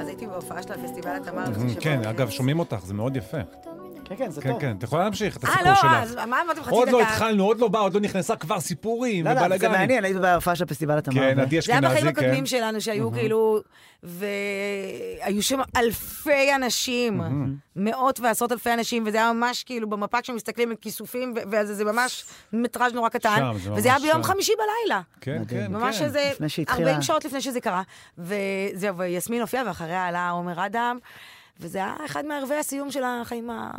אז הייתי בהופעה של הפסטיבל התמר. כן, אגב, שומעים אותך, זה מאוד יפה. כן, כן, זה כן, טוב. כן, את יכולה להמשיך את אה, הסיפור לא, שלך. אז מה אמרתם חצי דקה? עוד לא התחלנו, עוד לא בא, עוד לא נכנסה, כבר סיפורים לא, לא, זה. מעניין, הייתי בהופעה של פסטיבל התמר. כן, עדי זה היה בחיים אשכנזי, כן. הקודמים שלנו, שהיו כאילו, והיו שם אלפי אנשים, מאות ועשרות אלפי אנשים, וזה היה ממש כאילו במפה כשמסתכלים על כיסופים, וזה זה ממש מטראז' נורא קטן, וזה היה ביום. חמישי בלילה. כן. כן, ממש כן. איזה לפני שהתחילה. 40 שעות לפני שזה קרה. וזהו, ויסמין הופיעה, ואחריה עלה עומר אדם, וזה היה אחד מערבי הסיום של החיים ה...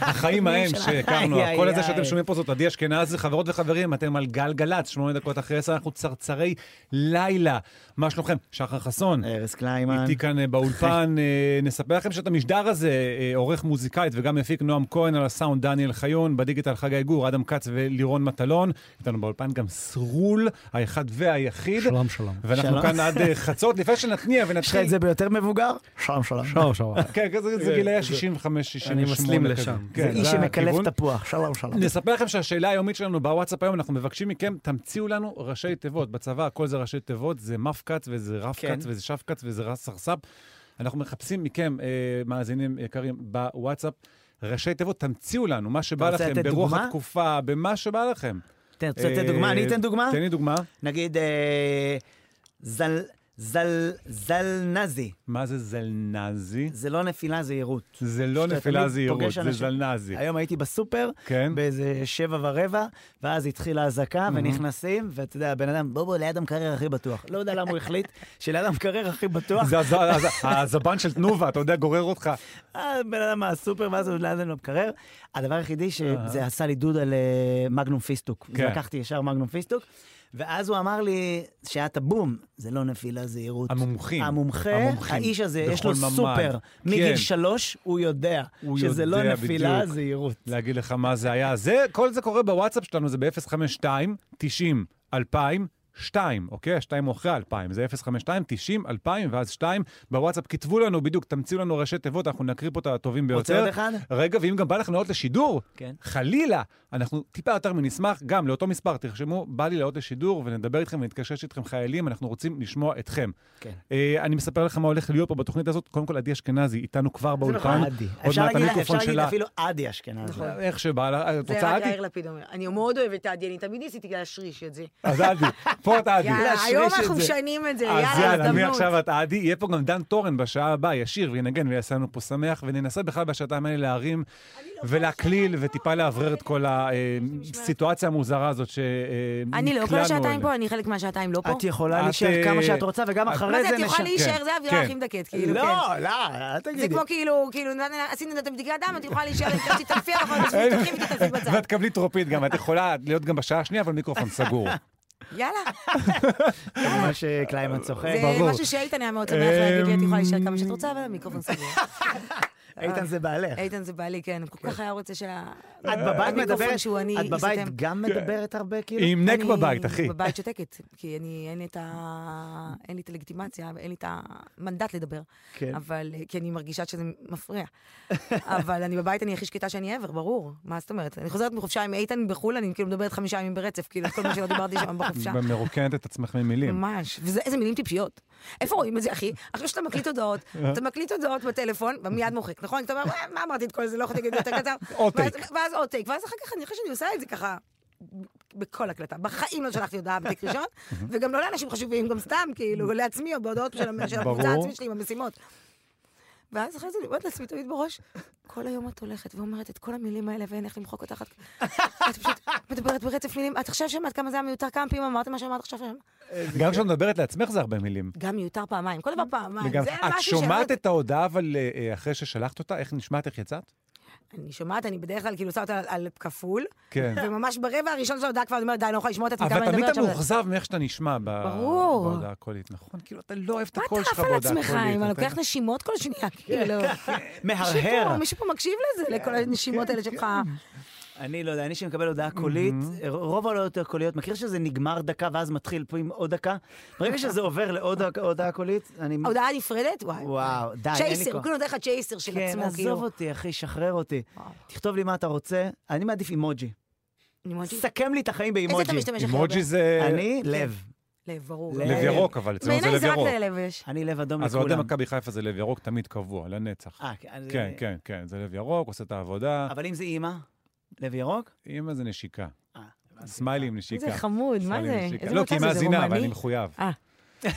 החיים ההם. שהכרנו, איי, הזה שאתם. שומעים פה זאת עדי אשכנזי, חברות וחברים, אתם על גל גלצ, שמונה דקות אחרי עשר, אנחנו צרצרי לילה. מה שלומכם? שחר חסון. ארז קליימן. איתי כאן אה, באולפן, אה, נספר לכם שאת המשדר הזה אה, עורך מוזיקאית וגם מפיק נועם כהן על הסאונד דניאל חיון, בדיגיטל חגי גור, אדם כץ ולירון מטלון. איתנו באולפן גם סרול, האחד והיחיד. שלום, שלום. ואנחנו. כאן עד חצות, לפני שנתניע יש לך ונתחיל. את זה ביותר מבוגר? שלום, שלום. שלום, שלום. כן, כזה- זה גילאי ה-65, 68. אני מסלים. לשם. כן, זה איש שמקלף. תפוח. שלום, שלום. נספר לכם שהשאלה היומית שלנו בוואטסאפ היום, אנחנו מבקשים מכם, תמציאו לנו ראשי תיבות. בצבא הכל זה ראשי תיבות, זה מפקץ וזה רפקץ כן. וזה שפקץ וזה רס סרספ. אנחנו מחפשים מכם, אה, מאזינים יקרים, בוואטסאפ, ראשי תיבות, תמציאו לנו מה שבא לכם, ברוח? התקופה, במה שבא לכם. אתה רוצה לתת אה, דוגמה? אני אתן דוגמה? תן לי דוגמה. נגיד, אה, זל... זל... זלנזי. מה זה זלנזי? זה לא נפילה, זה יירוט. זה לא נפילה זהירות, פוגש זה זלנזי. היום הייתי בסופר, כן? באיזה שבע ורבע, ואז התחילה האזעקה, ונכנסים, ואתה יודע, הבן אדם, בוא בוא, ליד המקרר הכי בטוח. לא יודע למה הוא החליט שליד המקרר הכי בטוח, זה הז- הז- הזבן של תנובה, אתה יודע, גורר אותך. הבן אדם מהסופר, ואז הוא ליד המקרר. הדבר היחידי שזה עשה לי דוד על אה, מגנום פיסטוק. כן. לקחתי ישר מגנום פיסטוק, ואז הוא אמר לי, שהיה את הבום, זה לא נפילה, זה יירוט. המומחים. המומחה, המומחים. האיש הזה, יש לו ממ"ד. סופר. מגיל כן. שלוש, הוא יודע הוא שזה לא יודע נפילה, בדיוק. זה יירוט. להגיד לך מה זה היה. זה, כל זה קורה בוואטסאפ שלנו, זה ב-052 90 2000 2, אוקיי? השתיים הוא אחרי 2000, זה 052 90 2000 ואז 2. בוואטסאפ כתבו לנו בדיוק, תמציאו לנו ראשי תיבות, אנחנו נקריא פה את הטובים רוצה ביותר. עוד אחד? רגע, ואם גם בא לכם לעלות לשידור, כן. חלילה, אנחנו טיפה יותר מנשמח, גם לאותו מספר, תרשמו, בא לי לעלות לשידור ונדבר איתכם ונתקשש איתכם חיילים, אנחנו רוצים לשמוע אתכם. כן. אה, אני מספר לכם מה הולך להיות פה בתוכנית הזאת. קודם כל, עדי אשכנזי איתנו כבר באולפן. עדי. עוד אפשר להגיד- המיקרופון אפשר להגיד שלה. אפילו עדי אשכנזי. איך שבא את זה רוצה רק עדי? יאיר לפיד אומר. אני מאוד אוהבת את עדי, אני תמיד ניסיתי להשריש את זה. אז עדי, פה את עדי. יאללה, היום אנחנו זה. משנים את זה, אז יאללה, יאללה, הזדמנות. מעכשיו את עדי. יהיה פה גם דן תורן בשעה הבאה, ישיר וינגן ויעשה לנו פה שמח, וננסה בכלל בשעתיים האלה להרים לא ולהקליל וטיפה לאוורר את כל הסיטואציה המוזרה הזאת שנקלענו אני לא כל השעתיים פה, אני חלק מהשעתיים לא פה. את יכולה להישאר אה, כמה שאת רוצה, וגם אחרי מה זה זה, את יכולה נשאר. להישאר, זה האווירה כן. הכי מדכאת, כאילו, כן. לא, לא, אל זה תגידי. כמו כאילו, כאילו, עשינו את הבדיקת דם, את יכולה להישאר, תתעלפי, אנחנו תתעלפי ותתעלפי בצד. ואת תקבלי טרופית גם, את יכולה להיות גם בשעה השנייה, אבל מיקרופון סגור. יאללה. מה שקליימן צוחק. זה. משהו שאיתן היה מאוד שמח להגיד לי, את יכולה להישאר כמה שאת רוצה, אבל המיקרופון סגור. איתן זה בעלך. איתן זה בעלי, כן, הוא כל כך היה רוצה שה... את בבית המיקרופון מדברת, את בבית. גם מדברת הרבה, כאילו? עם נק בבית, אחי. בבית שותקת, כי אני, אין לי את ה... אין לי את הלגיטימציה, ואין לי את המנדט לדבר. כן. אבל, כי אני מרגישה שזה מפריע. אבל אני בבית, אני הכי שקטה שאני ever, ברור. מה זאת אומרת? אני חוזרת מחופשה עם איתן בחו"ל, אני כאילו מדברת חמישה ימים ברצף, כאילו, כל מה שלא דיברתי שם בחופשה. מרוקנת את עצמך ממילים. ממש, ואיזה מילים טיפשיות. איפה רואים את זה, אחי? אחרי שאתה מקליט הודעות, אתה מקליט הודעות בטלפון, ומיד מוחק, נכון? אתה אומר, "וואי, מה אמרתי את כל זה, לא יכולתי להגיד יותר קצר. עוד ואז- טייק. ואז עוד טייק, ואז אחר כך אני חושבת שאני עושה את זה ככה. בכל הקלטה. בחיים לא שלחתי הודעה בטייק ראשון, וגם לא לאנשים חשובים, גם סתם, כאילו, לעצמי, או בהודעות של הקבוצה. העצמית שלי עם המשימות. ואז אחרי זה אני אומרת לעצמי תמיד בראש, כל היום את הולכת ואומרת את כל המילים האלה ואין איך למחוק אותך. את פשוט מדברת ברצף מילים. את עכשיו שמעת כמה זה היה מיותר, כמה פעמים אמרת מה שאמרת עכשיו. גם כשאת מדברת לעצמך זה הרבה מילים. גם מיותר פעמיים, כל דבר פעמיים. את שומעת את ההודעה, אבל אה, אחרי ששלחת אותה, איך נשמעת, איך יצאת? אני שומעת, אני בדרך כלל כאילו עושה אותה על- על כפול, כן. וממש ברבע הראשון של ההודעה כבר אני אומרת, די, אני לא יכולה לשמוע את עצמי, כמה אבל אני תמיד מדברת אתה עכשיו. מאוכזב מאיך שאתה נשמע. בהודעה הקולית, נכון? כאילו, אתה לא אוהב את מה הקול אתה שלך עף על בהודעה עצמך, הקולית. אם אני אתה- לוקח נשימות כל שנייה, כאילו. מישהו מהרהר. מישהו פה מקשיב לזה, לכל הנשימות האלה שלך. אני לא יודע, אני שמקבל הודעה קולית, רוב ההודעות הקוליות, מכיר שזה נגמר דקה ואז מתחיל פה עם עוד דקה? ברגע שזה עובר לעוד הודעה- הודעה קולית, אני... ההודעה הנפרדת? וואי. וואו, די, אין לי צ'ייסר, הוא כוח. כאילו נותן לך צ'ייסר של כן, עצמו, עזוב כאילו. אותי, אחי, שחרר אותי. תכתוב לי מה אתה רוצה, אני מעדיף אימוג'י. אימוג'י? סכם לי את החיים איזה אתה באימוג'י. משתמש הכי? אימוג'י זה... אני, לב. לב, ברור. לב. לב ירוק, אבל אצלנו זה בעיניי לב זה רק ירוק. ללב יש. אני לב אדום אז אוהדי לכולם. מכבי חיפה זה לב ירוק תמיד קבוע, לנצח. אה, כן, אז- כן, כן, כן, זה לב ירוק, עושה את העבודה. אבל אם זה אימא, לב ירוק? אימא זה נשיקה. אה. סמיילי עם נשיקה. איזה חמוד, מה עם זה? איזה לא, כי היא מאזינה, אבל? אני מחויב. אה. אה,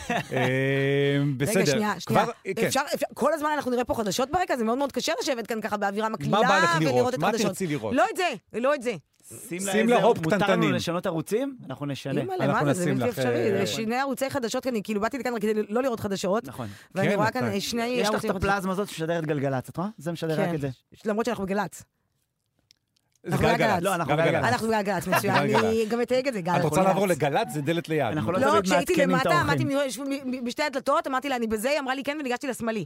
בסדר. רגע, שנייה, שנייה. כן. אפשר, כל הזמן אנחנו נראה פה חדשות ברקע, זה מאוד מאוד קשה לשבת כאן ככה באווירה מקלילה מה בא לך ולראות לראות? את מה החדשות. תרצי לראות? לא את זה, לא את זה. שים לה הופ איזה, מותר קטנטנים. לנו לשנות ערוצים? אנחנו נשנה. אימא'לה, אנחנו מה זה, זה בלתי אפשרי. שני ערוצי חדשות כאן, כאילו באתי לכאן רק כדי לא לראות חדשות, נכון. ואני כן, רואה כאן שני יש לך את. הפלזמה הזאת שמשדרת גלגלצ, את רואה? זה משדר רק כן. את זה. למרות שאנחנו בגל"צ. זה אנחנו גלגלצ. בגל"צ. לא, אנחנו גלגלצ. בגל"צ. אנחנו בגל"צ, מצוין. גלגלצ. אני גם אתייג את זה, גל. את רוצה לעבור לגל"צ? זה דלת ליד. אנחנו לא לא, תמיד כשהייתי מעדכנים את למטה. עמדתי בשתי הדלתות, אמרתי לה, אני בזה, היא אמרה לי כן, וניגשתי לשמאלי.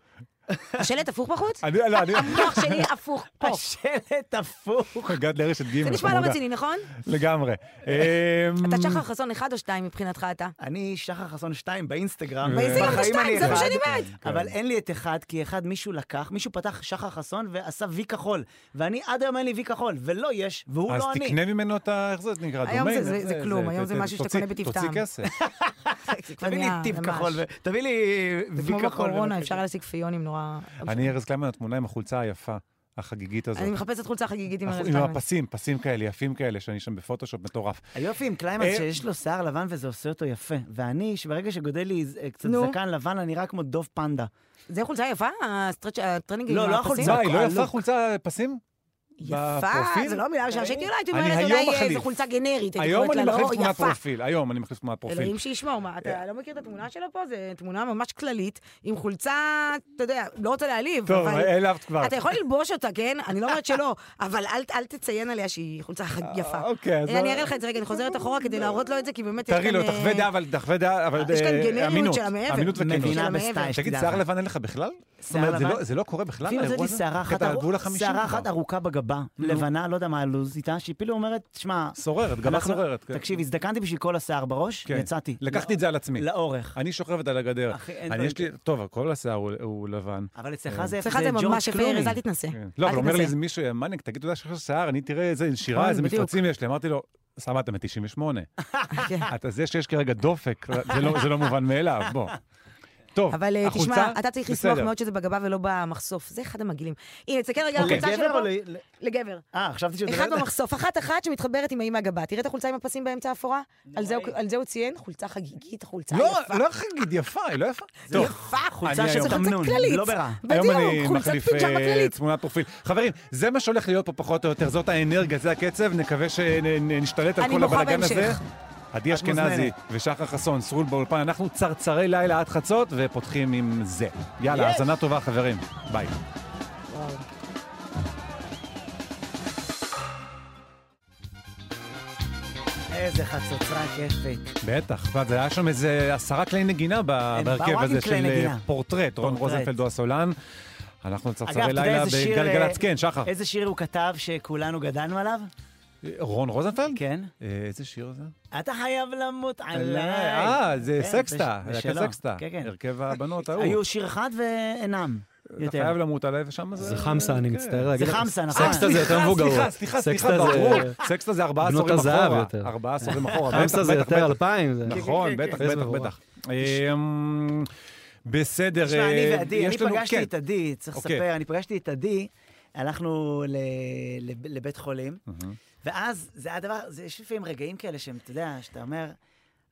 השלט הפוך בחוץ? אני, לא, אני... המוח שלי הפוך פה. השלט הפוך. הגעת לרשת ג' זה נשמע לא רציני, נכון? לגמרי. אמ, אתה שחר חסון אחד או שתיים מבחינתך אתה? אני שחר חסון 2 באינסטגרם. באינסטגרם שתיים, זה מה. שאני אומרת. אבל אין לי את אחד, כי אחד מישהו לקח, מישהו פתח שחר חסון ועשה וי כחול. ואני עד היום אין לי וי כחול, ולא יש, והוא אז לא אני. תקנה ממנו את ה... איך זה נקרא? היום? זה- זה כלום, היום זה משהו שאתה קונה בטיב תוציא. כסף. זה תביא לי טיפ. כחול, תביא לי זה וי כמו כחול. בקורונה, בבקשה. אפשר היה להשיג פיונים נורא... אני ארז קליימן, התמונה עם החולצה היפה, החגיגית הזאת. אני מחפשת חולצה חגיגית עם ארז עם קליימן. הפסים, פסים כאלה, יפים כאלה, שאני שם בפוטושופ מטורף. היופי עם קליימקס אה, שיש לו שיער לבן וזה עושה אותו יפה. ואני, שברגע שגודל לי אה, קצת. זקן לבן, אני נראה כמו דוב פנדה. זה חולצה יפה? הטרנינג עם לא, לא הפסים? החולצה. היא לא. יפה חולצה פסים? יפה, בפרופיל? זה לא מילה ראשונה שהייתי אולי הייתי אני אומרת היום אולי. איזה חולצה גנרית. הייתי היום אני לא, מחליף תמונת. פרופיל, היום אני מחליף תמונת פרופיל. אלוהים שישמור, מה, אתה לא מכיר את התמונה שלו פה? זו תמונה ממש כללית, עם חולצה, אתה יודע, לא רוצה להעליב, טוב. העלבת כבר. אתה יכול ללבוש אותה, כן? אני לא אומרת שלא, אבל אל, תציין עליה שהיא חולצה יפה. אוקיי, אז... אני אראה לך את זה רגע, אני חוזרת אחורה כדי להראות לו את זה, כי באמת יש כאן... תראי לו, אה, תחווה דעה, אבל תחווה דעה, אבל יש כאן אה, גנריות. של המעבר. אמינות וכנות. תגיד, שיער לך. לבן אין לך בכלל? זאת אומרת, זה? לא- זה לא קורה בכלל, אפילו האירוע הזה? שערה אחת, קטע ארוכ- הגבול החמישים שערה. אחת ארוכה בגבה, לבנה, לא יודע מה הלו"ז איתה, שהיא כאילו אומרת, שמע, סוררת, גבה אנחנו- סוררת. כן. תקשיב, הזדקנתי בשביל כל השיער בראש, כן. יצאתי. לקחתי את זה על עצמי. לאורך. אני שוכבת על הגדר. אחי, אין אני דברים יש לי, טוב, כל השיער הוא- הוא לבן. אבל אצלך אה. זה אצלך זה ג'ורג' ממש יפה, קלוני. ארז, אל תתנסה. כן. לא, אבל אומר לי. איזה מישהו, מניאק, תגיד, אתה יודע שיש לך שיער, אני תראה איזה שירה, איזה. מפרצים יש לי. אמרתי לו, סבבה, אתה מ-98. כן. אתה זה שיש כרגע דופק, זה לא- זה לא מובן מאליו, בוא. טוב, אבל אה, החולצה, תשמע, אתה צריך לשמוח. מאוד שזה בגבה ולא במחשוף. זה אחד המגעילים. הנה, תסתכל רגע על אוקיי. החולצה לגבר שלו לגבר. אה, חשבתי שהוא אחד במחשוף, אחת אחת שמתחברת עם האם מהגבה. תראה את החולצה עם הפסים באמצע האפורה? על זה הוא- על זה הוא ציין? חולצה חגיגית, חולצה לא, יפה. לא חגיגית, יפה, היא לא יפה. טוב, יפה, חולצה אני של תמנון, כללית. לא ברע. היום אני מחליף אה. תמונת פרופיל. חברים, זה מה שהולך להיות פה פחות או יותר, זאת האנרגיה, זה הקצב, נקווה שנשתלט על כל הבלאגן הזה. עדי אשכנזי. ושחר חסון, סרול באולפן, אנחנו צרצרי לילה עד חצות ופותחים עם זה. יאללה. האזנה טובה חברים, ביי. איזה חצוצרה כיפת. בטח, ואז היה שם איזה עשרה כלי נגינה בהרכב הזה של אה, נגינה. פורטרט, רון. רוזנפלד או הסולן. אנחנו צרצרי לילה בגלגלצ, אה, כן, שחר. איזה שיר הוא כתב שכולנו גדלנו עליו? רון רוזנפלד? כן. אה, איזה שיר זה? אתה חייב למות עליי. אה, זה כן, סקסטה, בשלו. סקסטה. כן, כן. הרכב הבנות ההוא. היו שיר אחד ואינם. אתה. חייב למות עליי, ושם זה... זה חמסה, אני כן. מצטער להגיד. זה. חמסה, נכון. סקסטה זה יותר סליחה, מבוגר. סליחה, סליחה, סליחה, סקסטה זה- ברור. סקסטה זה ארבעה בנות עשורים הזהב אחורה. יותר. ארבעה עשורים אחורה. חמסה זה יותר. אלפיים. נכון, בטח. בטח, בטח. בסדר, תשמע, אני אה, ועדי, אני יש לנו- פגשתי כן. את עדי, צריך אוקיי. לספר, אני פגשתי את עדי, הלכנו לבית חולים. ואז זה היה דבר, זה יש לפעמים רגעים כאלה שהם, אתה יודע, שאתה אומר,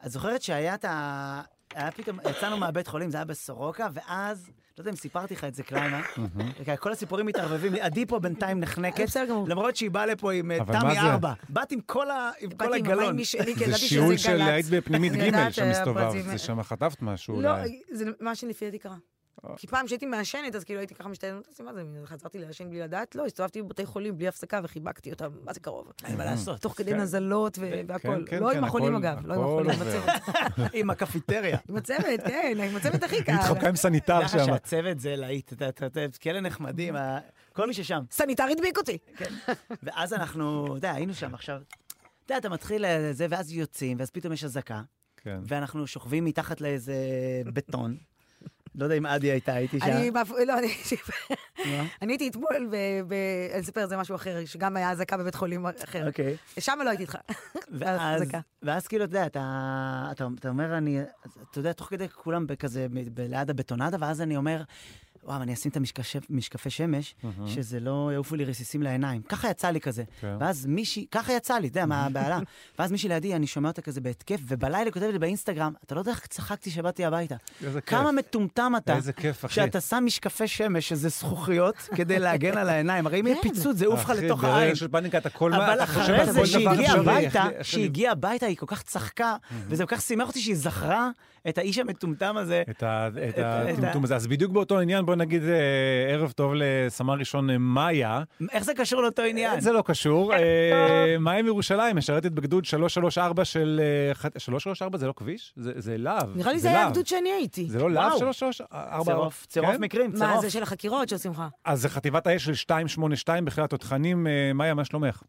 את זוכרת שהיה את ה... היה פתאום, יצאנו מהבית חולים, זה היה בסורוקה, ואז, לא יודע אם סיפרתי לך את זה, קליימה, כל הסיפורים מתערבבים לי, עדי פה בינתיים נחנקת. למרות שהיא באה לפה עם אה, תמי? ארבע, באת עם כל הגלון. משלי, כי זה שיעול של גל"צ. היית בפנימית ג' שם אה, זה שם חטפת משהו לא. זה מה שלפי דעתי קרה. כי פעם כשהייתי מעשנת, אז כאילו הייתי ככה משתעלת, מה זה, חזרתי לעשן בלי לדעת? לא, הסתובבתי בבתי חולים בלי הפסקה וחיבקתי אותם, מה זה קרוב? אין מה לעשות. תוך כדי כן. נזלות ו- והכל. כן, לא כן, עם החולים אגב, לא עם החולים, עם. הצוות. עם הקפיטריה. עם הצוות, כן, עם הצוות הכי היא קל. התחבקה עם סניטר שם. שהצוות זה להיט, אתה- אתה- אתה- כאלה נחמדים, כל מי ששם. סניטר הדביק אותי. ואז אנחנו, אתה יודע, היינו שם עכשיו. אתה יודע, אתה מתחיל אה, זה, ואז יוצאים, ואז פתאום יש אזעקה, כן. ואנחנו שוכבים מתחת לאיזה בטון, לא יודע אם עדי הייתה, הייתי שם. אני, לא, אני, הייתי אתמול, אני אספר על זה משהו אחר, שגם היה אזעקה בבית חולים אחר. אוקיי. שם לא הייתי איתך. ואז, כאילו, אתה יודע, אתה, אומר, אני, אתה יודע, תוך כדי כולם כזה ליד הבטונדה, ואז אני אומר, וואו, אני אשים את המשקפי, משקפי שמש, שזה לא יעופו לי רסיסים לעיניים. ככה יצא לי כזה. כן. ואז מישהי, ככה יצא לי, אתה יודע, מהבהלה. ואז מישהי לידי, אני שומע אותה כזה בהתקף, ובלילה כותבת לי באינסטגרם, אתה לא יודע איך צחקתי שבאתי הביתה. איזה כיף. כמה מטומטם אתה, איזה כיף, אחי. שאתה שם משקפי שמש, שזה זכוכיות, כדי להגן על העיניים. הרי אם יהיה כן. פיצוץ, זה יעוף לך לתוך העין. מה, אבל אחרי זה שהיא הביתה, היא כל כך צחקה, וזה כל כך שימח אותי שהיא זכרה את האיש המטומטם הזה. את ה- את את ה- הטומטום הזה. אז בדיוק באותו עניין, בוא נגיד אה, ערב טוב לסמל ראשון אה, מאיה. איך זה קשור לאותו עניין? זה לא קשור. אה, מאיה מירושלים משרתת בגדוד 334 של... אה, ח- 334 זה לא כביש? זה זה להב. נראה לי זה היה. הגדוד שאני הייתי. זה לא להב וואו. 334? צירוף, צירוף כן? מקרים, מה, צירוף. זה של החקירות שעושים לך? אז זה חטיבת האש של 282 בחירת תותחנים. אה, מאיה, מה שלומך?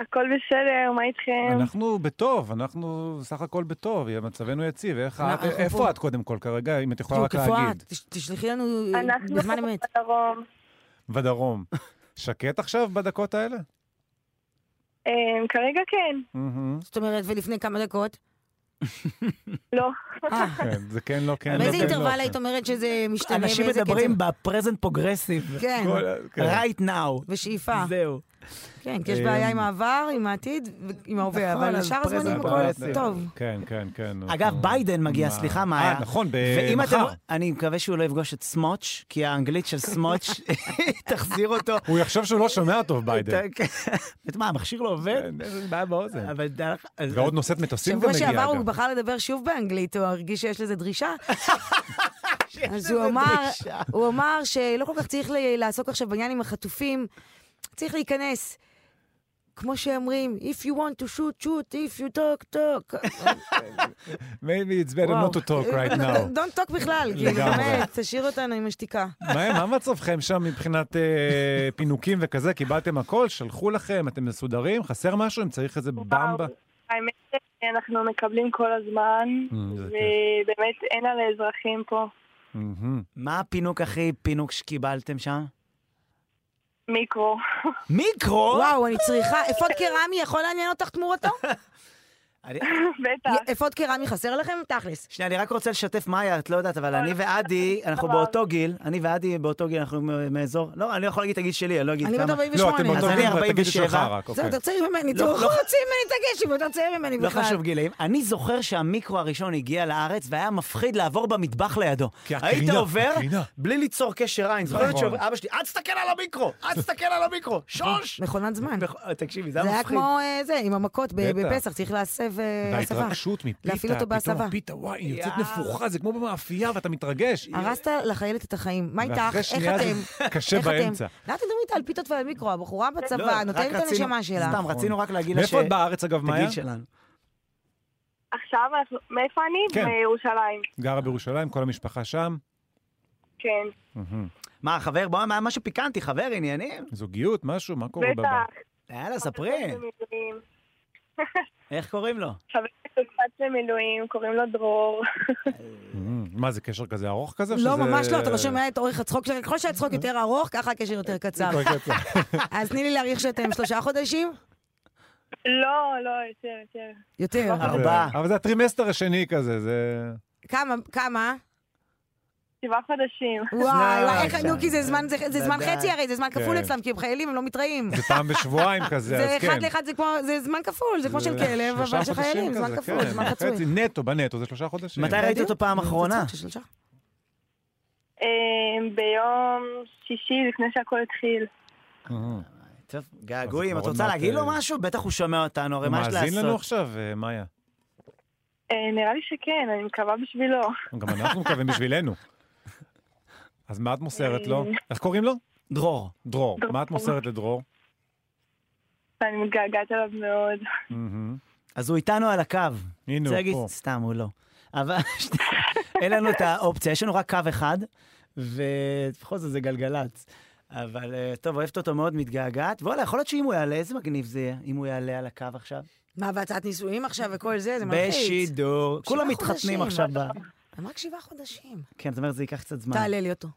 הכל בסדר, מה איתכם? אנחנו בטוב, אנחנו סך הכל בטוב, מצבנו יציב. איך- אנחנו איפה פה. את קודם כל כרגע, אם את יכולה רק איפה להגיד? את? תש- תשלחי לנו אנחנו בזמן אמת. בדרום. בדרום. שקט עכשיו בדקות האלה? אה, כרגע כן. זאת אומרת, ולפני כמה דקות? לא. אה, כן, זה כן, לא, כן. באיזה לא, כן, לא, אינטרוול. היית אומרת שזה משתנה? אנשים מדברים? ב present progressive. כן, כן. right now. בשאיפה. זהו. כן, כי יש אה, בעיה עם העבר, עם העתיד ועם ההווה, נכון, אבל אז שאר הזמנים הכל. טוב. כן, כן, כן. אגב, ביידן מגיע, מה- סליחה, מאיה. אה, נכון, ואם אתם... מחר. אני מקווה שהוא לא יפגוש את סמוץ', כי האנגלית של סמוץ' תחזיר אותו. הוא יחשוב שהוא לא שומע טוב, ביידן. את מה, המכשיר לא עובד? כן, בעיה באוזן. ועוד נושאת מטוסים שבוע ומגיע שעבר הוא. בחר לדבר שוב באנגלית, הוא הרגיש שיש לזה דרישה. אז הוא אמר, דרישה. הוא אמר שלא כל כך צריך לעסוק עכשיו בעניין עם החטופים, צריך להיכנס. כמו שאומרים, If you want to shoot, shoot, if you talk, talk. Maybe it's better not to talk right now. Don't talk בכלל, כאילו, לגמרי. באמת, תשאיר אותנו עם השתיקה. מה מצבכם שם מבחינת אה, פינוקים וכזה? קיבלתם הכל? שלחו לכם? אתם מסודרים? חסר משהו? אם צריך איזה במבה? האמת שאנחנו מקבלים כל הזמן, Mm, כיף. ובאמת אין על האזרחים פה. מה הפינוק הכי פינוק שקיבלתם שם? מיקרו. מיקרו? וואו, אני צריכה, אפוד קרמי יכול לעניין אותך תמורתו? בטח. אפוד קרמי חסר לכם? תכלס. שנייה, אני רק רוצה לשתף מאיה, את לא יודעת, אבל אני ועדי, אנחנו. באותו גיל, אני ועדי באותו גיל, אנחנו מ- מאזור, לא, אני לא יכול להגיד את הגיל שלי, אני לא אגיד אני בת כמה. 48. לא, אתם אז באותו אני גיל, אבל תגיד את 47. שלך רק, זהו, אוקיי. יותר צעיר ממני, לא, תראו, לא. חצי ממני תגש, הוא יותר צעיר ממני לא בכלל. חשוב גילאים. אני זוכר שהמיקרו הראשון הגיע לארץ והיה מפחיד לעבור במטבח לידו. כי היית עובר. בלי ליצור קשר עין. זוכרת נכון. שאבא שלי, אל תסתכל על המיקרו, אל תסתכל על המיקרו, שוש! מכונת זמן. תקשיבי, זה זה היה היה מפחיד. כמו אה, זה, עם המכות. בפסח, צריך להסב אה, הסבה. וההתרגשות מפיתה, להפעיל אותו פתאום בהסבה. הפיתה, וואי, היא יוצאת. נפוחה, זה כמו במאפייה ואתה מתרגש. הרסת לחיילת את החיים. מה איתך? ואחרי איך שנייה זה אתם? קשה אתם? באמצע. למה אתם מדברים איתה על פיתות ועל מיקרו? הבחורה לא, בצבא, נותנת את הנשמה שלה. סתם, רצינו רק להגיד לה ש... מאיפה את בארץ, אגב, מאיה? הגיל שלנו. עכשיו. מאיפה אני? כן. מירושלים. גרה בירושלים, כל המשפחה שם? כן. מה, חבר, בוא, מה- משהו פיקנטי, חבר, עניינים? זוגיות, משהו? מה קורה בבא? בטח. יאללה, ספרי. איך קוראים לו? חבר שקפץ למילואים, קוראים לו דרור. מהמם. מה, זה קשר כזה ארוך כזה? לא, ממש לא, אתה לא שומע את אורך הצחוק שלה. ככל שהצחוק יותר ארוך, ככה הקשר. יותר קצר. אז תני לי להעריך שאתם שלושה חודשים? לא, לא, יותר, יותר. יותר. ארבעה. אבל זה הטרימסטר השני כזה, זה... כמה? כמה? שבעה חודשים. וואי, וואי, איך. נו, כי זה זמן, זה זה זמן. חצי הרי, זה זמן כפול כן. אצלם, כי הם חיילים, הם לא מתראים. זה פעם בשבועיים כזה, זה אז כן. אחד לאחד, זה כמו, זה זמן כפול, זה כמו של כלב, אבל של חיילים, זמן כן, כפול, זמן חצוי. נטו, בנטו, זה שלושה חודשים. מתי ראית. אותו פעם אחרונה? אה, ביום שישי, לפני שהכל התחיל. טוב, געגועים. את רוצה להגיד לו אה, משהו? בטח הוא שומע אותנו, הרי הוא מה יש מאזין לנו לעשות? עכשיו, אה, מאיה? אה, נראה לי שכן, אני מקווה בשבילו. גם אנחנו מקווים בשבילנו. אז מה את מוסרת לו? אה. איך קוראים לו? דרור. דרור. מה את מוסרת לדרור? ואני מתגעגעת אליו מאוד. אז הוא איתנו על הקו. הנה הוא פה. סתם, הוא לא. אבל אין לנו את האופציה, יש לנו רק קו אחד, ובכל זאת זה גלגלצ. אבל אה, טוב, אוהבת אותו מאוד, מתגעגעת. וואלה, יכול להיות שאם הוא יעלה, איזה מגניב זה יהיה, אם הוא יעלה על הקו עכשיו. מה, והצעת נישואים עכשיו וכל זה? זה מלחיץ. בשידור. כולם מתחתנים. עכשיו ב... הם רק שבעה חודשים. כן, זאת אומרת, זה ייקח קצת זמן. תעלה לי אותו.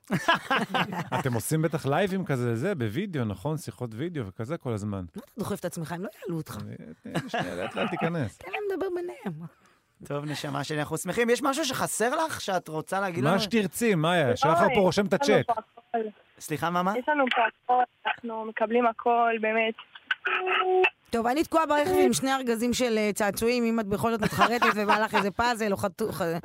אתם עושים בטח לייבים כזה, זה, בווידאו, נכון? שיחות וידאו וכזה כל הזמן. מה אתה דוחף את עצמך? הם לא יעלו אותך. אני- שנייה, לאט לאט תיכנס. תן להם לדבר ביניהם. טוב, נשמה שלי, אנחנו שמחים. יש משהו שחסר לך שאת רוצה להגיד לנו? מה שתרצי, מאיה, אוי, פה רושם את הכל. סליחה, מה, מה? יש לנו פה הכל, אנחנו מקבלים הכל, באמת. טוב, אני תקועה ברכב עם שני ארגזים של אה, צעצועים, אם את בכל זאת מתחרטת ובא לך איזה פאזל או חתוך, אה,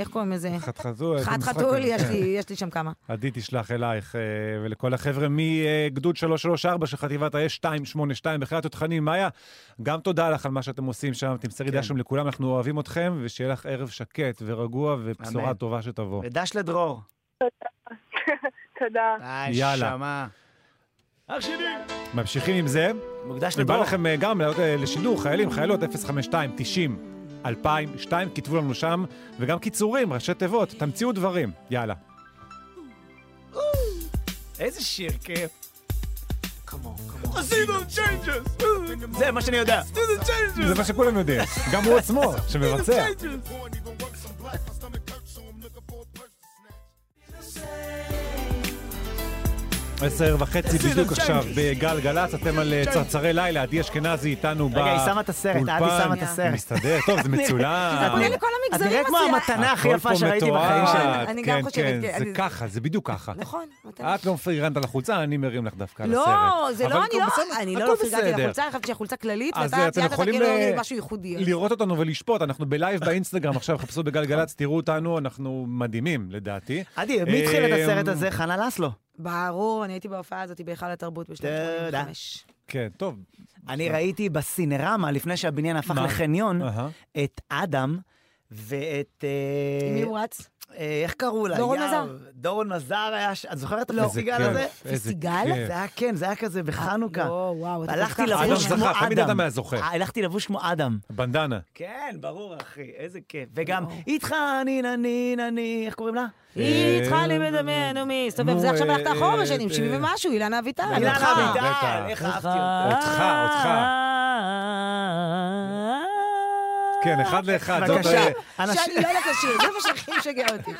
איך קוראים לזה? חתחתו, איזה חת משחק חתול, כזה, יש כן. לי- יש לי שם כמה. עדי תשלח אלייך אה, ולכל החבר'ה מגדוד 334 של חטיבת האש 282 בחיית התותחנים. מאיה, גם תודה לך על מה שאתם עושים שם, תמסרי כן. דשם לכולם, אנחנו אוהבים אתכם, ושיהיה לך ערב שקט ורגוע ובשורה. טובה שתבוא. ודש לדרור. תודה. די, יאללה. שמה. ממשיכים עם זה. מוקדש בא לדרור. לכם אה, גם אה, לשידור, חיילים, חיילות, 052 90 2002, כתבו לנו שם, וגם קיצורים, ראשי תיבות, תמציאו דברים. יאללה. איזה שיר כיף. זה מה שאני יודע. זה מה שכולם יודעים, גם הוא עצמו, שמבצע. עשר וחצי בדיוק עכשיו בגל גלצ, אתם על אה, צרצרי לילה, עדי אשכנזי איתנו באולפן. רגע, היא שמה את הסרט, עדי שמה את הסרט. מסתדר, טוב, זה מצולם. תני לכל את המגזרים נראית כמו. המתנה הכי יפה פה שראיתי בחיים שלי. אני גם כן, חושבת, כן, כן, זה ככה, זה בדיוק ככה. נכון. את לא מפרגנת על החולצה, אני מרים לך דווקא על הסרט. לא, זה אבל לא, אני לא, אני לא פרגנתי בסדר. לחולצה, אני חשבתי שהחולצה כללית, אז ואתה אתם ציינת יכולים כאילו ל- משהו ייחודי. לראות אותנו ולשפוט, אנחנו בלייב באינסטגרם עכשיו, חפשו בגלגלצ, תראו אותנו, אנחנו מדהימים, לדעתי. עדי, מי התחיל את אמ, הסרט הזה? חנה לסלו. ברור, אני הייתי בהופעה הזאת בהיכל התרבות בשנת תודה. 85. כן, טוב. אני ראיתי בסינרמה, לפני שהבניין הפך? לחניון. את אדם ואת... אה, עם מי הוא רץ? אה, איך קראו לה? דורון מזר. דורון מזר היה... ש- את זוכרת את איזה הפסטיגל הזה? איזה פסטיגל? זה היה כן, זה היה כזה בחנוכה. לא, וואו, אתה כל הלכתי לבוש אדם. כמו זכה, תמיד אדם. אדם היה זוכה. אה, הלכתי לבוש כמו אדם. בנדנה. כן, ברור, אחי, איזה כיף. וגם, וואו. איתך נינה נינה ני, איך קוראים לה? היא צריכה לי מדמיין, נו מי, הסתובב, נו, זה עכשיו אה, הלכת אחורה אה, בשנים, אה, 70 ומשהו, אילנה אביטל. אילנה. אביטל. איך אהבתי אותה. אותך, אותך. כן, אחד לאחד. זאת, בבקשה. אה, שאני לא יודעת לשיר, זה מה שהכי משגע אותי.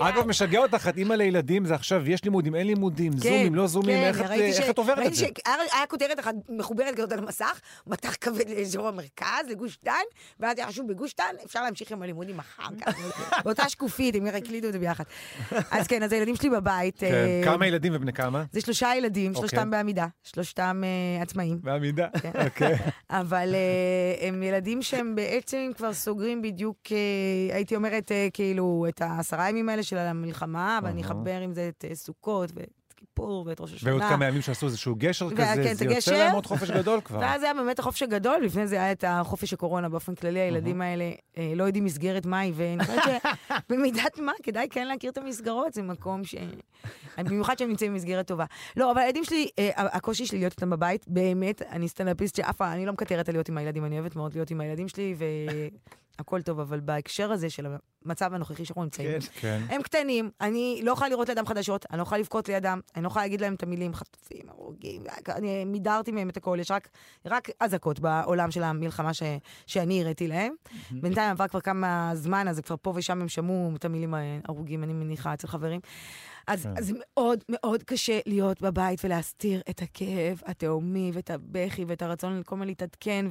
אגב, משגע אותך, את אימא לילדים, זה עכשיו, יש לימודים, אין לימודים, זומים, לא זומים, כן, איך את- ראיתי ש- איך את עוברת את ראיתי זה? שהיה כותרת אחת מחוברת כזאת על המסך, מטח כבד לאזור המרכז, לגוש דן, ואז היה חשוב בגוש דן, אפשר להמשיך עם הלימודים אחר כך. באותה שקופית, הם הקלידו את זה ביחד. אז כן, אז הילדים שלי בבית. כן, אה, כמה ילדים ובני כמה? זה שלושה ילדים, אוקיי. שלושתם בעמידה, שלושתם אה, עצמאים. בעמידה. כן. אוקיי. אבל אה, הם ילדים שהם בעצם כבר סוגרים בדיוק, אה, הייתי אומרת, אה, כאילו, את העשרה ימים האלה של המלחמה, ואני. אחבר עם זה את אה, סוכות כיפור ואת ראש השנה. ועוד כמה ימים שעשו איזשהו גשר וה- כזה, כן, זה יוצא. להם עוד חופש גדול כבר. ואז היה באמת החופש הגדול, לפני זה היה את החופש הקורונה באופן כללי, הילדים האלה אה, לא יודעים מסגרת מהי, ואני חושבת שבמידת מה, כדאי כן להכיר את המסגרות, זה מקום ש... במיוחד שהם נמצאים במסגרת טובה. לא, אבל הילדים שלי, אה, הקושי שלי להיות איתם בבית, באמת, אני סטנדאפיסט שאף אני לא מקטרת על להיות עם הילדים, אני אוהבת מאוד להיות עם הילדים שלי, והכל טוב, אבל בהקשר הזה של המצב הנוכחי שאנחנו נמצאים, כן. כן. הם קטנים, אני לא יכולה לראות לידם חדשות, אני לא יכולה לבכות לידם, אני לא יכולה להגיד להם את המילים חטופים, הרוגים, אני מידרתי מהם את הכל, יש רק, רק אזעקות בעולם של המלחמה ש, שאני הראיתי להם. בינתיים עבר כבר כמה זמן, אז כבר פה ושם הם שמעו את המילים אה, הרוגים, אני מניחה, אצל חברים. אז, כן. אז מאוד מאוד קשה להיות בבית ולהסתיר את הכאב התהומי ואת הבכי ואת הרצון כל הזמן להתעדכן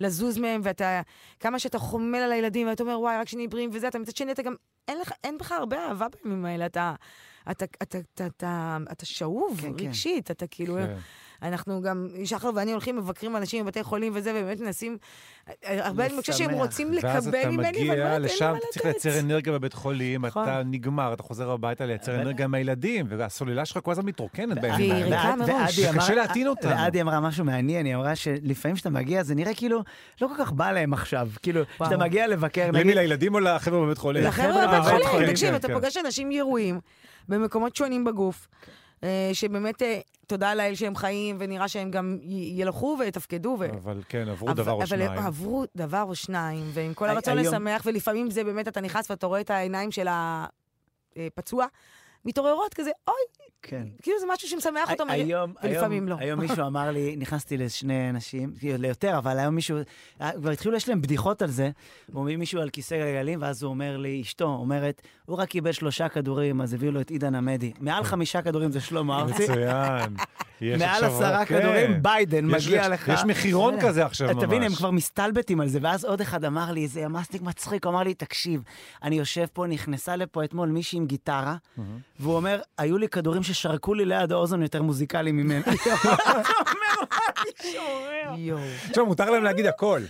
ולזוז מהם, ואתה, כמה שאתה חומל על הילדים ואתה אומר, וואי, רק שנהיה בריאים וזה, אתה מצד שני, אתה גם, אין לך, אין בך הרבה אהבה בימים האלה, אתה, אתה, אתה, אתה, אתה, אתה שאוב כן, כן. רגשית, אתה כאילו, כן. אנחנו גם, שחר ואני הולכים, מבקרים אנשים בבתי חולים וזה, ובאמת מנסים, הרבה אני מרגישה שהם. רוצים ואז לקבל אתה ממני, אבל מגיע באמת אין לי לשם, מה אתה צריך לתת. לייצר אנרגיה בבית חולים, נכון. אתה נגמר, אתה חוזר הביתה לייצר אנרגיה עם הילדים, והסוללה שלך כל הזמן מתרוקנת בימים והיא האלה. ריקה מראש. שקשה להטעין אותנו. ועדי אמרה משהו מעניין, היא אמרה שלפעמים כשאתה מגיע, זה נראה כאילו לא כל כך בא להם עכשיו. כאילו, כשאתה מגיע לבקר, למי, לילדים או לחבר'ה בבית חולים? לחבר'ה בבית חולים, תקשיב, כן, אתה כן. פוגש אנשים ירויים במקומות שונים בגוף, אה, שבאמת, אה, תודה לאל שהם חיים, ונראה שהם גם ילכו ויתפקדו. ו- אבל כן, עברו אבל- דבר או אבל שניים. הם עברו דבר או שניים, ועם כל הרצון היום- לשמח, ולפעמים זה באמת, אתה נכנס ואתה רואה את העיניים של הפצוע, מתעוררות כזה, אוי, כן. כאילו זה משהו שמשמח אותם, היום, ולפעמים היום, לא. היום מישהו אמר לי, נכנסתי לשני אנשים, כאילו, ליותר, אבל היום מישהו, אה, כבר התחילו, יש להם בדיחות על זה, מביא מישהו על כיסא גלגלים, ואז הוא אומר לי, אשתו אומרת, הוא רק קיבל שלושה כדורים, אז הביאו לו את עידן עמדי. מעל חמישה כדורים זה שלמה ארצי, מצוין. מעל עשרה כן. כדורים, ביידן, מגיע לך. יש מחירון כזה עכשיו ממש. תבין, הם כבר מסתלבטים על זה, ואז עוד אחד אמר לי, זה מסטיק מצחיק, הוא אמר לי, תקשיב, אני יושב פה, נכנסה לפה אתמול מישהי עם גיטרה, והוא אומר, היו לי כדורים ששרקו לי ליד האוזן יותר מוזיקליים ממנו. יואו. עכשיו, מותר להם להגיד הכל.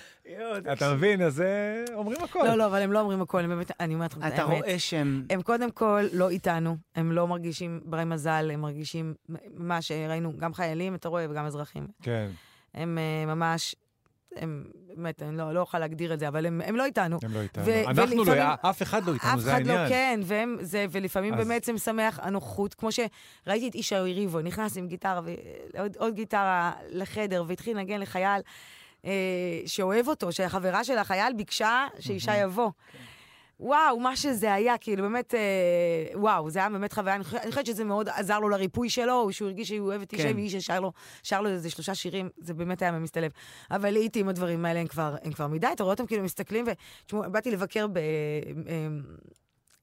אתה מבין? אז אה, אומרים הכל. לא, לא, אבל הם לא אומרים הכל, הם באמת, אני אומרת לכם את אתה האמת. רואה שהם... הם קודם כל לא איתנו, הם לא מרגישים ברי מזל, הם מרגישים מה שראינו, גם חיילים, אתה רואה, וגם אזרחים. כן, הם אה, ממש, הם, באמת, אני לא, לא אוכל להגדיר את זה, אבל הם, הם לא איתנו. הם לא איתנו. ו- אנחנו לא, ולפעמים- אף אחד לא איתנו, אף זה אחד העניין. לא כן, והם, זה, ולפעמים אז- באמת זה משמח הנוחות, כמו שראיתי את איש היריבו, נכנס עם גיטרה, ועוד עוד גיטרה לחדר, והתחיל לנגן לחייל אה, שאוהב אותו, שהחברה של החייל ביקשה שאישה יבוא. וואו, מה שזה היה, כאילו, באמת, אה, וואו, זה היה באמת חוויה. אני חושבת- אני חושבת שזה מאוד עזר לו לריפוי שלו, שהוא הרגיש שהוא אוהב את אישה, כן. ואיש ששר לו, שר לו איזה שלושה שירים, זה באמת היה מסתלב. אבל לעיתים הדברים האלה הם כבר, הם כבר מדי, אתה רואה אותם כאילו מסתכלים, ותשמעו, באתי לבקר ב...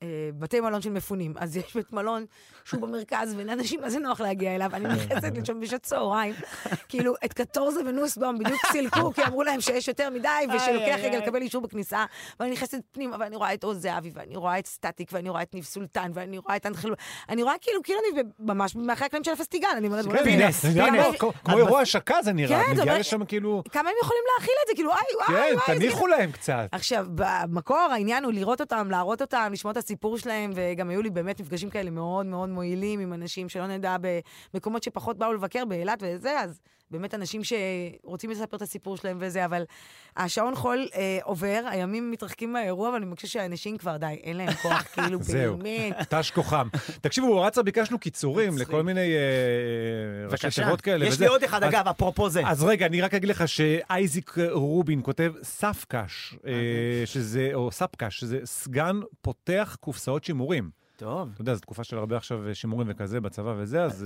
אה, בתי מלון של מפונים. אז יש בית מלון שהוא במרכז, ולאנשים מה זה נוח להגיע אליו. אני נכנסת לשם בשעת צהריים. כאילו, את קטורזה ונוסבאום בדיוק סילקו, כי אמרו להם שיש יותר מדי, ושלוקח רגע. לקבל אישור בכניסה. ואני נכנסת פנימה, ואני רואה את עוז זהבי, ואני רואה את סטטיק, ואני רואה את ניב סולטן, ואני רואה את אנחל... אני רואה כאילו, כאילו אני ממש מאחורי הקלעים של הפסטיגל. אני אומרת, כן, פינס, כמו- אירוע השקה זה נראה. כן, זה מגיע אומר- לשם כאילו... כמה הם יכולים להכיל את זה? כאילו, וואי, וואי, וואי. איזה תניחו להם קצת. עכשיו, במקור העניין הוא לראות אותם, להראות אותם, לשמוע את הסיפור שלהם, וגם היו לי באמת מפגשים כאלה מאוד מאוד מועילים עם אנשים שלא נדע במקומות שפחות באו לבקר באילת וזה, אז באמת אנשים שרוצים לספר את הסיפור שלהם וזה, אבל השעון חול אה, עובר, הימים מתרחקים מהאירוע, ואני מרגישה שאנשים כבר, די, אין להם כוח, כאילו, זהו. באמת. תש כוחם. תקשיבו, בוואטסאפ ביקשנו קיצורים. לכל מיני אה, ראשי בבקשה. תיבות כאלה. יש וזה. לי עוד אחד, אז- אגב, אפרופו זה. אז רגע, אני רק אגיד לך שאייזיק רובין כותב ספקש, אה, שזה, או ספקש, שזה סגן פותח קופסאות שימורים. טוב. אתה יודע, זו תקופה של הרבה עכשיו שימורים וכזה בצבא וזה, אז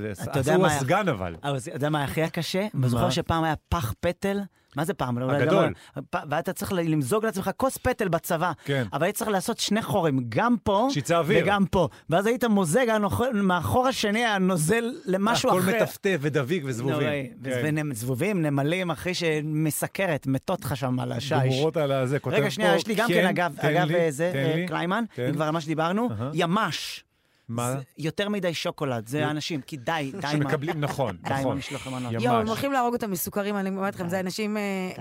אה, מה- הסגן אבל. אתה יודע מה הכי הקשה? זוכר שפעם היה פח פטל? מה זה פעם? הגדול. ואתה צריך למזוג לעצמך כוס פטל בצבא. כן. אבל היית צריך לעשות שני חורים, גם פה שיצא אוויר. וגם פה. ואז היית מוזג, מהחור השני הנוזל למשהו הכל אחר. מטפטף ודביק וזבובים. נוראי. כן. וזבובים, נמלים, אחי, שמסקרת, מתות לך שם על השיש. גמורות על הזה, כותב רגע, שנייה, פה, יש לי גם כן, אגב, תן אגב, לי, אה, זה, אה, לי. קליימן, כן. אם כבר מה שדיברנו. ימ"ש. מה? זה יותר מדי שוקולד, זה האנשים, כי די, די עם ה- שמקבלים, נכון, די עם נכון. המשלוח המנות. ימ"ש. יואו, הם הולכים להרוג אותם מסוכרים, אני אומרת לכם, זה אנשים, אה,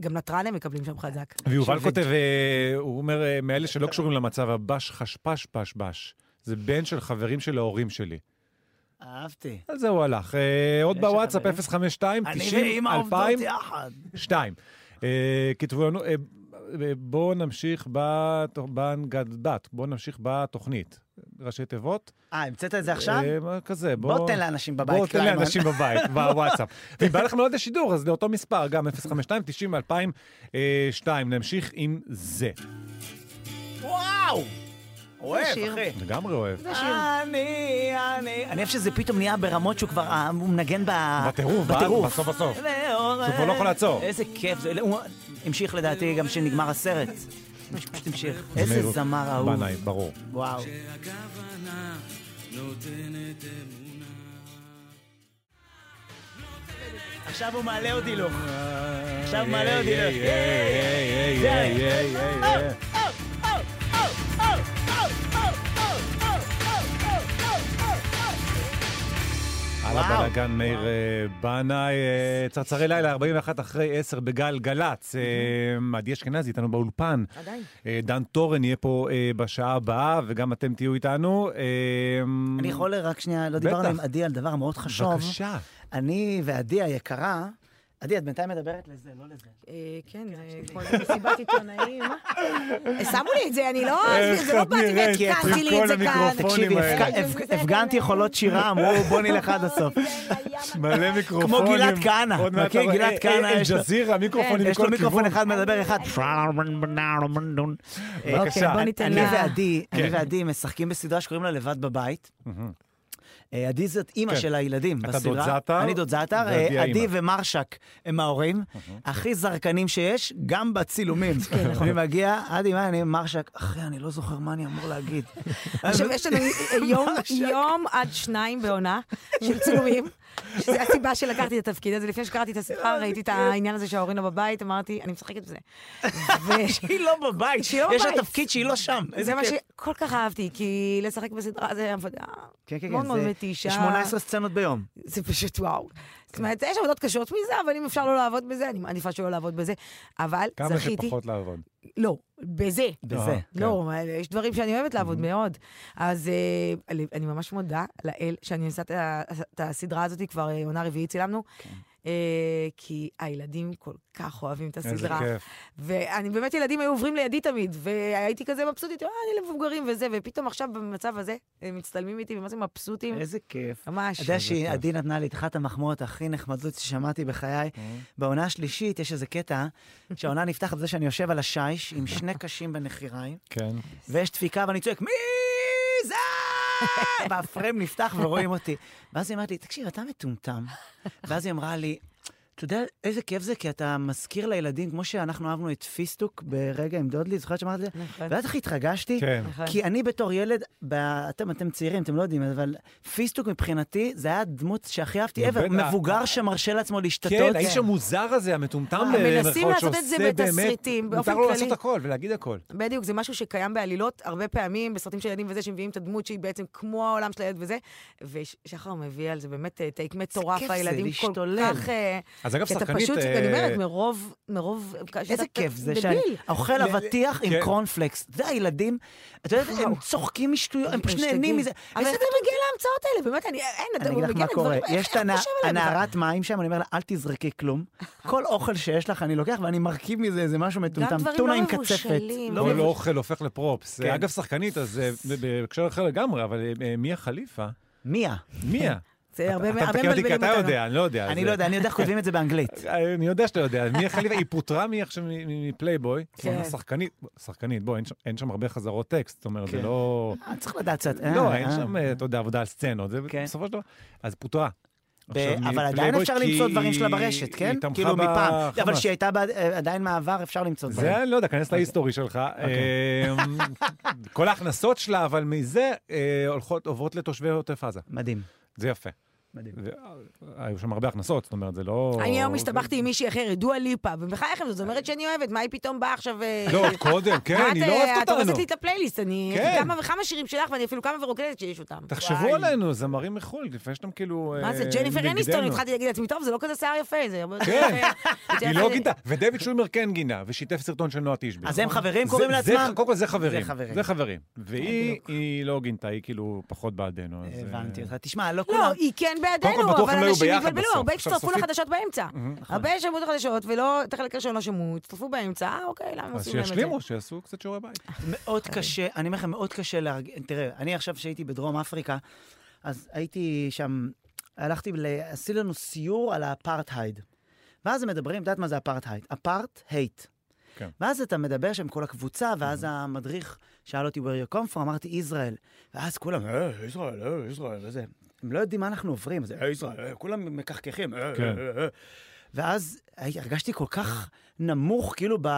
גם נטרן הם מקבלים שם חזק. ויובל כותב, אה, הוא אומר, אה, מאלה שלא קשורים למצב, הבש חשפש פש בש. זה בן של חברים של ההורים שלי. אהבתי. על זה הוא הלך. עוד בוואטסאפ חברים? 052 אני 90 ואמא עובדות 2000 יחד. 2. כתבו לנו, בואו נמשיך בנגדת, בואו נמשיך בתוכנית. ראשי תיבות. אה, המצאת את זה עכשיו? אה, כזה, בוא... בוא תן לאנשים בבית, בואו תן. לאנשים בבית, בוואטסאפ. ואם בא לכם לעוד לשידור, אז לאותו מספר, גם 052 90 2002. נמשיך עם זה. וואו! אוהב. אחי. לגמרי אוהב. זה שיר. אני, אני... אני אוהב שזה פתאום נהיה ברמות שהוא כבר, אה, הוא מנגן ב... בטירוף, בטירוף. בסוף בסוף. שהוא כבר לא יכול לעצור. איזה כיף זה. המשיך לדעתי גם כשנגמר הסרט. פשוט המשיך. איזה זמר אהוב. בנאי, ברור. וואו. עכשיו הוא מעלה עוד הילוך. עכשיו הוא מעלה עוד הילוך. על. הבלאגן מאיר אה, בנאי, אה, צרצרי לילה, 41 אחרי 10 בגל גלצ. אה, עדי אשכנזי איתנו באולפן. עדיין. דן טורן יהיה פה בשעה הבאה, וגם אתם תהיו איתנו. אני יכול רק שנייה, לא. דיברנו עם עדי על דבר מאוד חשוב. בבקשה. אני ועדי היקרה, עדי, את בינתיים מדברת לזה, לא לזה. אה, כן, זה כמו איזה מסיבת עיתונאים. אה, שמו לי את זה, אני לא... זה לא את באתי נראית והתקנתי לי את זה כאן. תקשיבי, הפגנתי יכולות שירה, אמרו בוא נלך עד הסוף. מלא מיקרופונים. כמו גלעד כהנא. עוד מעט מכיר? אתה רואה, גלעד אה, כהנא, אה, יש לו- אל-ג'זירה, מיקרופונים יש לו מיקרופון. אחד מדבר אחד. בבקשה. אוקיי, בוא ניתן אני לה. ועדי, אני כן. ועדי משחקים בסדרה שקוראים לה לבד בבית. אה, עדי זאת אימא כן. של הילדים אתה בסדרה. דוד זעתר, אני דוד זעתר, אה, עדי. ומרשק הם ההורים, הכי זרקנים שיש, גם בצילומים. כן, נכון. אני מגיע, עדי, מה אני, מרשק, אחי, אני לא זוכר מה אני אמור להגיד. עכשיו, יש לנו יום, יום עד שניים בעונה של צילומים, שזו הסיבה שלקחתי את התפקיד הזה. לפני שקראתי את הסדרה, ראיתי את העניין הזה שההורים לא בבית, אמרתי, אני משחקת בזה. ו- היא לא בבית, שהיא לא יש לה. תפקיד שהיא לא שם. זה מה. שכל כך אהבתי, כי לשחק בסדרה זה עבודה כן, כן, מאוד כן, מאוד מתישה. יש 18 סצנות ביום. זה פשוט וואו. זאת אומרת, יש עבודות קשות מזה, אבל אם אפשר לא לעבוד בזה, אני מעדיפה שלא לעבוד בזה. אבל כמה זכיתי... שפחות לעבוד. לא, בזה. בזה. אה, כן. לא, יש דברים שאני אוהבת לעבוד מאוד. אז אה, אני- ממש מודה לאל שאני עושה את הסדרה הזאת, כבר אה, עונה רביעית צילמנו. אה, כי הילדים כל כך אוהבים את איזה הסדרה. כיף. ואני באמת, ילדים היו עוברים לידי תמיד, והייתי כזה מבסוטית, אה, אני למבוגרים וזה, ופתאום עכשיו במצב הזה, הם מצטלמים איתי, ומה זה מבסוטים, איזה כיף. ממש. אתה יודע איזה. שעדי נתנה לי את אחת המחמאות הכי נחמדות ששמעתי בחיי. בעונה השלישית יש איזה קטע שהעונה נפתחת בזה שאני יושב על השיש עם שני קשים בנחיריים, כן. ויש דפיקה ואני צועק, מי? והפריים נפתח ורואים אותי. ואז היא אמרת לי, תקשיב, אתה מטומטם. ואז היא אמרה לי, אתה יודע איזה כיף זה? כי אתה מזכיר לילדים, כמו שאנחנו אהבנו את פיסטוק ברגע עם דודלי, זוכרת שאמרת את זה? נכון. ואז איך התרגשתי? כן. נכון. כי אני בתור ילד, ב... אתם, אתם צעירים, אתם לא יודעים, אבל פיסטוק מבחינתי, זה היה הדמות שהכי אהבתי ever. מבוגר שמרשה לעצמו להשתתות. כן, האיש המוזר הזה, המטומטם במרכאות, מנסים לעשות את זה בתסריטים, באופן מותר לו כללי. לעשות הכל ולהגיד הכל. בדיוק, זה משהו שקיים בעלילות הרבה פעמים, בסרטים של ילדים וזה, שמביאים את הדמות שהיא בעצם כמו העולם של הילד וזה, ושחר מביא על זה באמת אה, טייק מטורף, כיף זה, הילדים כל. כך... אה, אז אגב, כי אתה שחקנית... פשוט, אה, אני אומרת, מרוב, מרוב... איזה כיף זה. שאני אוכל אבטיח עם כן. קורנפלקס. זה הילדים, אתה יודע, הם צוחקים משטויות, הם פשוט נהנים מזה. אבל איך אתה מגיע להמצאות האלה? באמת, אני... אין, אתה מגיע לדברים- יש איך את? הנערת מים שם, אני אומר לה, אל תזרקי כלום. כל אוכל שיש לך אני לוקח ואני מרכיב מזה איזה משהו מטומטם. דברים טונה לא עם קצפת. מבושלים. לא כל מבושל. אוכל הופך ל props. כן. אגב, שחקנית, אז אה, בהקשר אחר לגמרי, אבל אה, אה, מיה חליפה, מיה. מיה. זה הרבה אתה הרבה מתקן אותי כי מבלבלים אתה. יודע, אני לא יודע. אני לא יודע, אני יודע איך כותבים את זה באנגלית. אני יודע שאתה יודע. היא פוטרה מי עכשיו מפלייבוי. כן. שחקנית, שחקנית, בוא, אין שם- אין שם הרבה חזרות טקסט, זאת אומרת, זה כן. לא... אה, צריך לדעת קצת. אה, לא, אין אה. שם, אה, אתה יודע, עבודה על סצנות, זה כן. בסופו של דבר. אז פוטרה. אבל עדיין אפשר למצוא דברים שלה ברשת, כן? כאילו מפעם. אבל בחמאס. שהיא הייתה עדיין מעבר, אפשר למצוא דברים. זה, לא יודע, כנס להיסטורי שלך. אמ, כל ההכנסות שלה, אבל מזה עוברות לתושבי עוטף עזה. מדהים. זה יפה. מדהים. היו שם הרבה הכנסות, זאת אומרת, זה לא... אני היום הסתבכתי עם מישהי אחרת, דואה ליפה, ובחייכם, זאת אומרת שאני אוהבת, מה היא פתאום באה עכשיו... אה, לא, קודם, כן, היא את, לא אה, אוהבת את אותנו. הורסת לי את הפלייליסט, אני... כן. כמה וכמה שירים שלך, ואני אפילו כמה ורוקדת שיש אותם. תחשבו. עלינו, זמרים מחו"ל, לפני שאתם כאילו... מה זה, אה, ג'ניפר נגדנו. אניסטון, התחלתי להגיד לעצמי, טוב, זה לא כזה שיער יפה, זה הרבה יותר כן. היא לא יפה." גינתה, ודויד שולמר כן גינה, ושיתף סרטון של נועה תשבי. אז הם חברים זה- קוראים זה- לעצמם? קודם כל זה חברים. זה חברים. זה חברים. והיא היא לא גינתה, היא כאילו פחות בעדנו. אז, הבנתי אה, אותך. תשמע, לא לא, כולם... היא כן בטוח אבל לא אנשים התבלבלו. הרבה הצטרפו לחדשות באמצע. הרבה שמעו את החדשות, ולא, את החלק הראשון לא שמעו, הצטרפו באמצע, אה, אוקיי, למה אז עושים להם את זה? שישלימו, שיעשו קצת שיעורי בית. מאוד קשה, אני אומר לכם, מאוד קשה להרגיש... תראה, אני עכשיו שהייתי בדרום אפריקה, אז הייתי שם, הלכתי, ל... עשיתי לנו סיור על האפרטהייד. ואז הם מדברים, את יודעת מה זה אפרטהייד? אפרט, הייט. כן. ואז אתה מדבר שם כל הקבוצה, ואז המדריך שאל אותי, where you come from? אמרתי, ישראל. ואז כולם, אה, ישראל, אה, ישראל, וזה. הם לא יודעים מה אנחנו עוברים, אז אה, ישראל, אה, כולם מקחקחים, אה, כן. ואז הרגשתי כל כך נמוך, כאילו ב...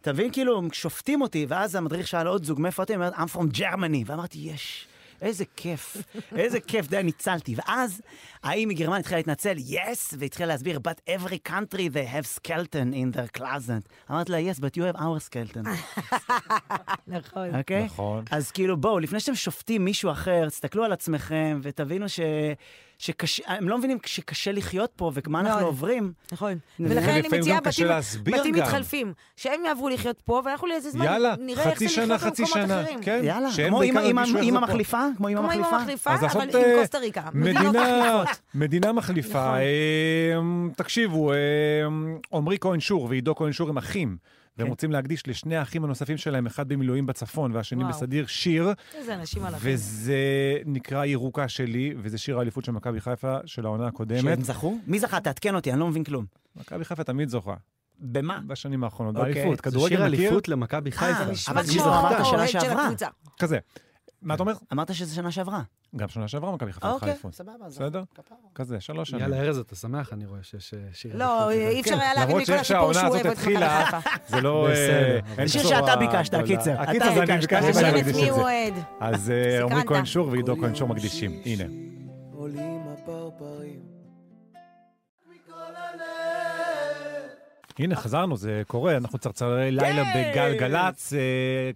אתה מבין, כאילו, שופטים אותי, ואז המדריך שאל עוד זוג, מאיפה אתם? היא אומרת, I'm from Germany. ואמרתי, יש, איזה כיף, איזה כיף, די, ניצלתי. ואז ההיא מגרמניה התחילה להתנצל, yes, והתחילה להסביר, but every country they have skeleton in their closet. אמרתי לה, yes, but you have our skeleton. נכון. אוקיי? נכון. אז כאילו, בואו, לפני שאתם שופטים מישהו אחר, תסתכלו על עצמכם ותבינו ש... שקשה, הם לא מבינים שקשה לחיות פה ומה אנחנו מאוד. עוברים. נכון. ולכן אני מציעה בתים- בתים. מתחלפים, שהם יעברו לחיות פה, ואנחנו לאיזה זמן יאללה, נראה איך זה לחיות במקומות שנה. אחרים. כן, יאללה, שהם כמו אימא-. מחליפה? כמו אימא מחליפה? אבל עם אה, קוסטה ריקה. מדינות מדינה. מדינה מחליפה. נכון. אה, תקשיבו, אה, עמרי כהן שור ועידו כהן שור הם אחים. והם כן. רוצים להקדיש לשני האחים הנוספים שלהם, אחד במילואים בצפון והשני וואו. בסדיר, שיר, איזה אנשים על החיים. וזה נקרא ירוקה שלי, וזה שיר האליפות של מכבי חיפה של העונה הקודמת. שהם זכו? מי זכה? תעדכן אותי, אני לא מבין כלום. מכבי חיפה תמיד זוכה, במה? בשנים האחרונות, אוקיי. באליפות. זה כדורגל שיר מכיר? אליפות למכבי חיפה. אבל נשמע זה כמו אמרת שנה אוהד של שעברה. הקבוצה. כזה. מה אתה אומר? אמרת שזה שנה שעברה. גם שנה שעברה מכבי חיפה לקחה אוקיי, אליפות. סבבה. אז- בסדר? כזה, שלוש שנים. יאללה, ארז, אתה שמח, אני רואה שיש אה, שיר לא. אי אפשר היה להבין למרות מכל הסיפור שהוא אוהב את מכבי חיפה. זה לא... אה, שיר שאתה ביקשת. הקיצר. הקיצר זה אני ביקשת. ביקשתי את מקדיש את זה. אז אה, עמרי. כהן שור ועידו כהן שור מקדישים. הנה. עולים הפרפרים. הנה, חזרנו, זה קורה, אנחנו צרצרי לילה בגלגלצ, אה,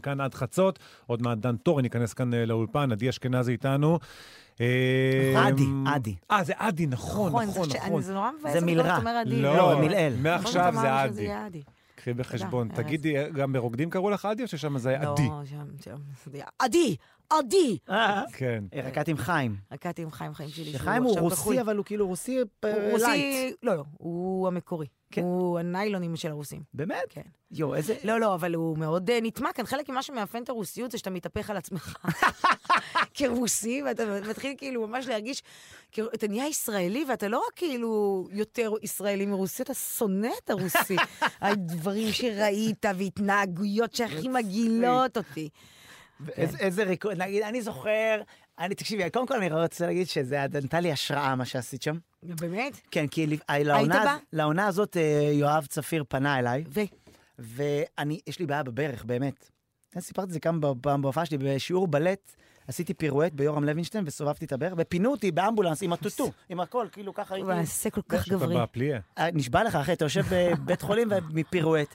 כאן עד חצות. עוד מעט דן תורן ייכנס כאן אה, לאולפן, עדי אשכנזי איתנו. אה, עדי, עדי. אה, זה עדי, נכון, נכון, זה- נכון. זה נורא מבאס זה מילרע. עדי. לא, מלעיל. מעכשיו נכון, זה עדי. קחי בחשבון. תגידי, גם ברוקדים קראו לך עדי או ששם זה היה עדי? לא, שם, שם. עדי, עדי. אה, כן. רקדתי עם חיים. רקדתי עם חיים חיים שלי. שחיים הוא עכשיו בחו"ל. רוסי, אבל הוא כאילו רוסי light. רוסי, לא, לא, הוא המקורי. כן. הוא הניילונים של הרוסים. באמת? כן. יואו, איזה... לא, לא, אבל הוא מאוד אה, נטמע כאן. חלק ממה שמאפיין את הרוסיות זה שאתה מתהפך על עצמך כרוסי, ואתה מתחיל כאילו ממש להרגיש, כאילו, אתה נהיה ישראלי, ואתה לא רק כאילו יותר ישראלי מרוסי, אתה שונא את הרוסי. הדברים שראית והתנהגויות שהכי מגעילות אותי. איזה- איזה ריקוד, נגיד, אני זוכר, אני, תקשיבי, קודם כל אני רוצה להגיד שזה נתן לי השראה, מה שעשית שם. באמת? כן, כי אה, לעונה- הזאת אה, יואב צפיר פנה אליי, ו... ואני, יש לי בעיה בברך, באמת. אני סיפרתי את זה כמה פעם בהופעה שלי, בשיעור בלט, עשיתי פירואט ביורם לוינשטיין וסובבתי את הברך, ופינו אותי באמבולנס עם הטוטו, עם הכל, כאילו ככה הייתי... הוא מעשה כל כך גברי. אה, נשבע לך, אחי, אתה יושב בבית חולים מפירואט.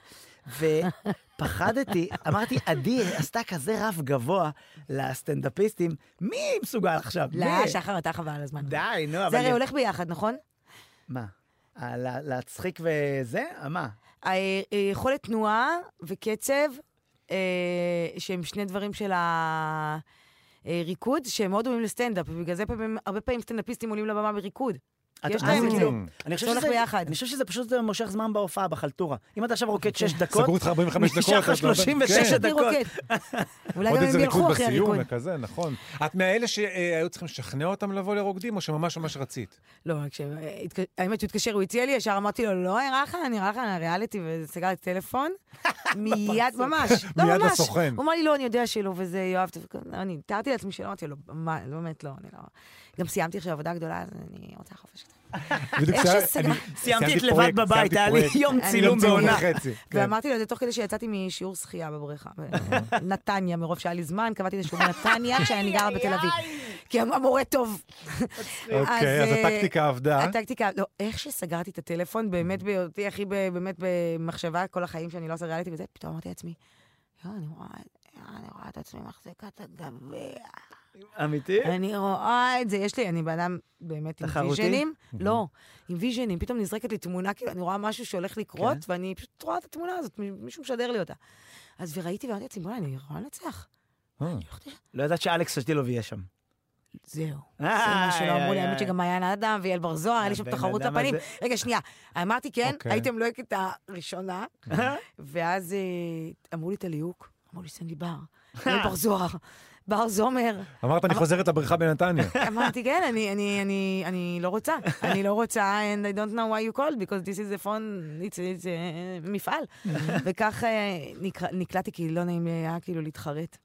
ופחדתי, אמרתי, עדי עשתה כזה רף גבוה לסטנדאפיסטים, מי מסוגל עכשיו? לא? שחר, אתה חבל על הזמן. די, נו, זה אבל... הרי הולך ביחד, נכון? מה? אה, לה- להצחיק וזה? אה, מה? ה- אה, יכולת תנועה וקצב, שהם שני דברים של הריקוד, שהם מאוד דומים לסטנדאפ, ובגלל זה הרבה פעמים סטנדאפיסטים עולים לבמה בריקוד. יש להם את זה. אה, אני חושב שזה- ביחד. אני חושב שזה פשוט מושך זמן בהופעה, בחלטורה. אם אתה עכשיו רוקד שש דקות, סגרו אותך 45 דקות. נשאר לך אז אתה- 36 כן. דקות. רוקד? אולי עוד גם איזה הם ריקוד ילכו אחרי בסיום הריקוד. וכזה, נכון. את מאלה שהיו צריכים לשכנע אותם לבוא לרוקדים, או שממש ממש רצית? לא, האמת שהוא התקשר, הוא הציע לי, ישר אמרתי לו, לא, נראה לך, נראה לך ריאליטי, וסגרתי את הטלפון. מיד, ממש. לא, מיד. לסוכן. הוא אמר לי, לא, אני יודע שלא, וזה יואב, אני תיארתי לעצמי שלא, אמרתי לו, מה, לא, באמת לא, אני לא... גם סיימתי עכשיו עבודה גדולה, אז אני רוצה חופש. זה- אני סיימתי את לבד בבית, היה לי. יום צילום בעונה. כן. ואמרתי לו את זה תוך כדי שיצאתי משיעור שחייה בבריכה. בנתניה, מרוב שהיה לי זמן, קבעתי את השיעור בנתניה, כשאני גרה בתל אביב. כי המורה טוב. אוקיי, אז אה, הטקטיקה עבדה. הטקטיקה, לא, איך שסגרתי את הטלפון, באמת בהיותי הכי, באמת במחשבה כל החיים שאני לא עושה ריאליטי וזה, פתאום אמרתי לעצמי, אני רואה את עצמי מחזיקה את הגביע. אמיתי? אני רואה את זה, יש לי, אני בן אדם באמת עם? ויז'נים. לא, עם ויז'נים, פתאום נזרקת לי תמונה, כאילו, אני רואה משהו שהולך לקרות, כן. ואני פשוט רואה את התמונה הזאת, מישהו משדר לי אותה. אז וראיתי ואמרתי לעצמי, בוא'נה, אני יכולה לנצח. אה. אני הולכת לשם. לא ידעת שאלכס שטילוב יהיה שם. זהו. זה מה שלא אמרו לי, האמת שגם מעיין אדם ויעל בר זוהר, היה לי שם תחרות לפנים. רגע, שנייה, אמרתי כן, אוקיי. הייתם לוהקת הראשונה, ואז אה, אמרו לי את הליהוק, אמרו לי, סן לי בר, יעל בר זוהר, בר זומר. אמרת, אני חוזרת לבריכה בנתניה. אמרתי, כן, אני, אני, אני, אני לא רוצה. אני לא רוצה, and I don't know why you called, because this is a phone, it's, it's a מפעל. וכך אה, נקלעתי, כי לא נעים לי היה כאילו להתחרט.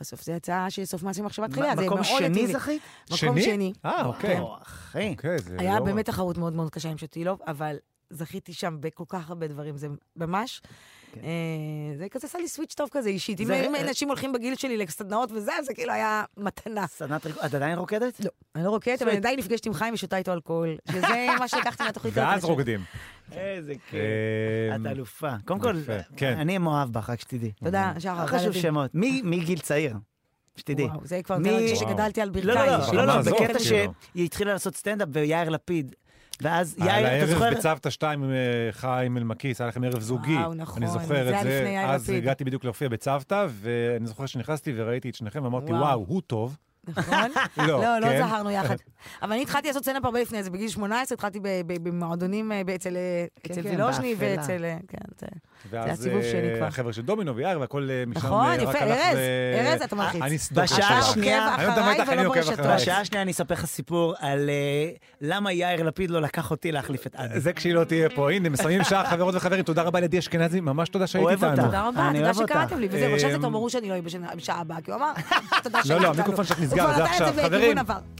בסוף זה יצא שסוף מעשה מחשבה תחילה, זה מאוד שני לי. זכית? מקום שני. אה, אוקיי. או, אחי. אוקיי, זה היה לא- באמת תחרות מאוד מאוד קשה עם שטילוב, אבל זכיתי שם בכל כך הרבה דברים, זה ממש... כן. אה, זה כזה עשה לי סוויץ' טוב כזה אישית. אם אנשים הולכים בגיל שלי לסדנאות וזה, זה כאילו היה מתנה. סדנת ריקוד, את עדיין רוקדת? לא, אני לא רוקדת, אבל אני עדיין נפגשת עם חיים ושותה איתו אלכוהול, שזה מה שלקחתי מהתוכנית. ואז. רוקדים. איזה כיף. אמ, את אלופה. קודם כל, כן. אני מאוהב בך, רק שתדעי. תודה, שחר. לא חשוב. שמות. מגיל צעיר. שתדעי. וואו, זה כבר, הרגיש וואו. שגדלתי על לא, ברכיים. לא, לא, לא, לא, בקטע כאילו. שהיא התחילה לעשות סטנדאפ ויאיר לפיד. ואז יאיר, אתה זוכר? בצוותא 2 עם אה, חיים אלמקיס, היה לכם ערב זוגי. וואו, נכון, אני זוכר את היה זה. אז. הגעתי בדיוק להופיע בצוותא, ואני זוכר שנכנסתי וראיתי את שניכם, ואמרתי. וואו, הוא טוב. נכון? לא, לא, לא כן? זהרנו יחד. אבל אני התחלתי לעשות סצנה הרבה לפני זה, בגיל 18 התחלתי ב- ב- במועדונים אצל וילוז'ני. ואצל... כן, זה... ואז הסיבוב שלי אה, כבר. החבר'ה של דומינו ויאיר, והכל אה, משם נכון, אה, יפה, ארז, ארז, אתה מלחיץ. אני סדוק בשעה עוקב אני לא אחריי. בשעה השנייה אני אספר לך סיפור על למה יאיר לפיד לא לקח אותי להחליף את עדי. זה כשהיא לא תהיה פה. הנה, מסיימים שעה, חברות וחברים. תודה רבה לדי אשכנזי, ממש תודה שהיית אוהב איתנו. אותך. תודה רבה, תודה אוהב. שקראתם לי, וזהו, עכשיו זה כבר ברור שאני לא אהיה בשנה- בשעה הבאה, כי הוא אמר, תודה שהיית איתנו. נסגר, זה עכשיו. חברים.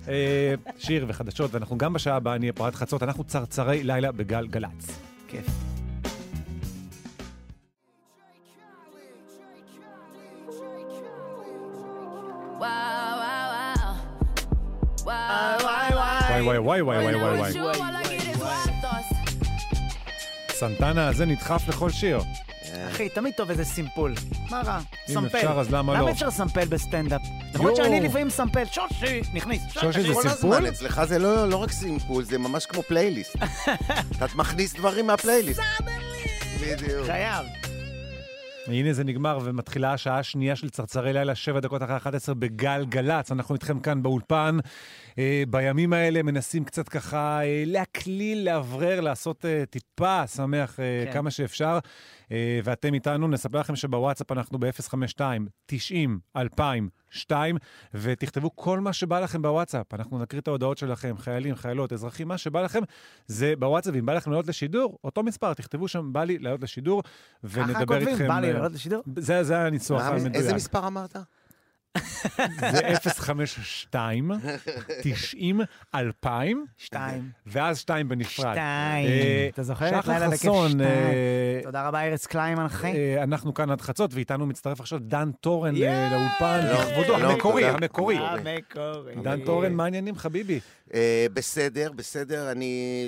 אה, שיר וחדשות, ואנחנו גם בשעה הבאה נהיה פה עד חצות. אנחנו צרצרי לילה בגל גלצ. כיף. וואי וואי וואי וואי וואי וואי וואי. סנטנה הזה נדחף לכל שיר. אחי, תמיד טוב איזה סימפול. מה רע? אם סמפל. אפשר, אז למה לא? למה אפשר לסמפל בסטנדאפ? למרות. שאני לפעמים מסמפל, שושי, נכניס. שושי זה סימפול? אצלך זה לא לא רק סימפול, זה ממש כמו פלייליסט. אתה מכניס דברים מהפלייליסט. בדיוק. חייב. הנה זה נגמר ומתחילה השעה השנייה של צרצרי לילה, שבע דקות אחרי 11 בגלגלצ. אנחנו איתכם כאן באולפן. אה, בימים האלה מנסים קצת ככה אה, להקליל, לאוורר, לעשות אה, טיפה שמח כן. כמה שאפשר. ואתם איתנו, נספר לכם שבוואטסאפ אנחנו ב-052 90 2002, ותכתבו כל מה שבא לכם בוואטסאפ. אנחנו נקריא את ההודעות שלכם, חיילים, חיילות, אזרחים, מה שבא לכם זה בוואטסאפ. אם בא לכם לעלות לשידור, אותו מספר, תכתבו שם, בא לי לעלות לשידור, ככה ונדבר כותבים, איתכם. בא לי לעלות לשידור. זה, זה הניסוח המדויק. איזה מספר אמרת? זה 052, 90, 2000, שתיים. ואז 2 בנפרד. שתיים. אה, אתה זוכר לילה שחר בכיף חסון, שתיים? אה, תודה רבה, ארז קליימן, אחי. אה, אנחנו כאן עד חצות, ואיתנו מצטרף עכשיו דן! לאולפן, שלום, לכבודו, המקורי, תודה. המקורי. המקורי. דן תורן, מה העניינים, חביבי? אה, בסדר, בסדר, אני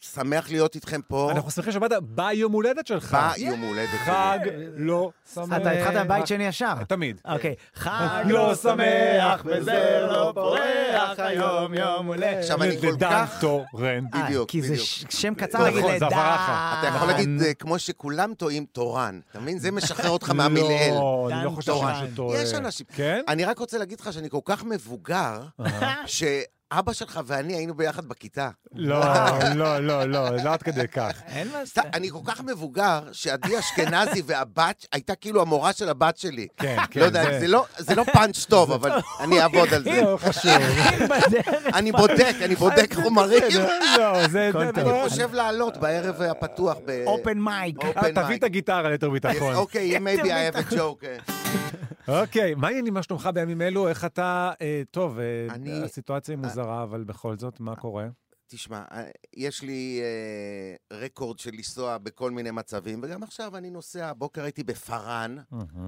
שמח להיות איתכם פה. אנחנו שמחים שבאת ביום הולדת שלך. ביום הולדת שלי. חג לא שמח. אתה התחלת בבית שני ישר. תמיד. אוקיי. חג לא שמח וזה לא פורח היום יום הולדת. עכשיו אני כל לדן כך... טורן. אה, בדיוק, כי זה שם קצר נכון, להגיד לדן. אתה יכול להגיד, אה, כמו שכולם טועים, תורן. אתה מבין? זה משחרר אותך מהמלעיל. לא, אני לא חושב. שמישהו טועה. יש אנשים... כן? אני רק רוצה להגיד לך שאני כל כך מבוגר, שאבא שלך ואני היינו ביחד בכיתה. לא, לא, לא, לא, לא עד כדי כך. אין מה סתם, אני כל כך מבוגר, שעדי אשכנזי והבת הייתה כאילו המורה של הבת שלי. כן, כן. לא יודע, זה לא- זה לא פאנץ' טוב, אבל אני אעבוד על זה. לא חשוב. אני בודק, אני בודק חומרים. לא, זה... אני חושב לעלות בערב הפתוח ב... אופן מייק. Open אה, תביא mic. את הגיטרה ליתר ביטחון. אוקיי, maybe I have a joke. אה. אוקיי, מה העניינים, מה שלומך בימים אלו? איך אתה... אה, טוב, אה, הסיטואציה היא מוזרה, אבל בכל זאת, מה קורה? תשמע, אה, יש לי אה, רקורד של לנסוע בכל מיני מצבים, וגם עכשיו אני נוסע, הבוקר הייתי בפארן,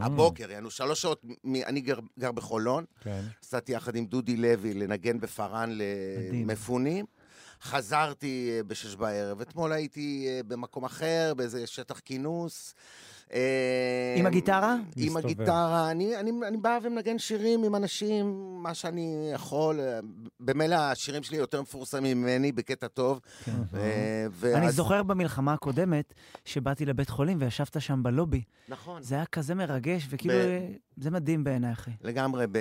הבוקר, יענו שלוש שעות, מ- אני גר, גר בחולון, כן. נסעתי יחד עם דודי לוי לנגן בפארן. למפונים. חזרתי אה, בשש בערב. אתמול הייתי אה, במקום אחר, באיזה שטח כינוס. אה, עם הגיטרה? עם. הגיטרה. אני, אני, אני בא ומנגן שירים עם אנשים, מה שאני יכול. אה, במילא השירים שלי יותר מפורסמים ממני, בקטע טוב. אה, ואז- אני זוכר במלחמה הקודמת, שבאתי לבית חולים וישבת שם בלובי. נכון. זה היה כזה מרגש, וכאילו, ב- זה מדהים בעיניי, אחי. לגמרי, ב...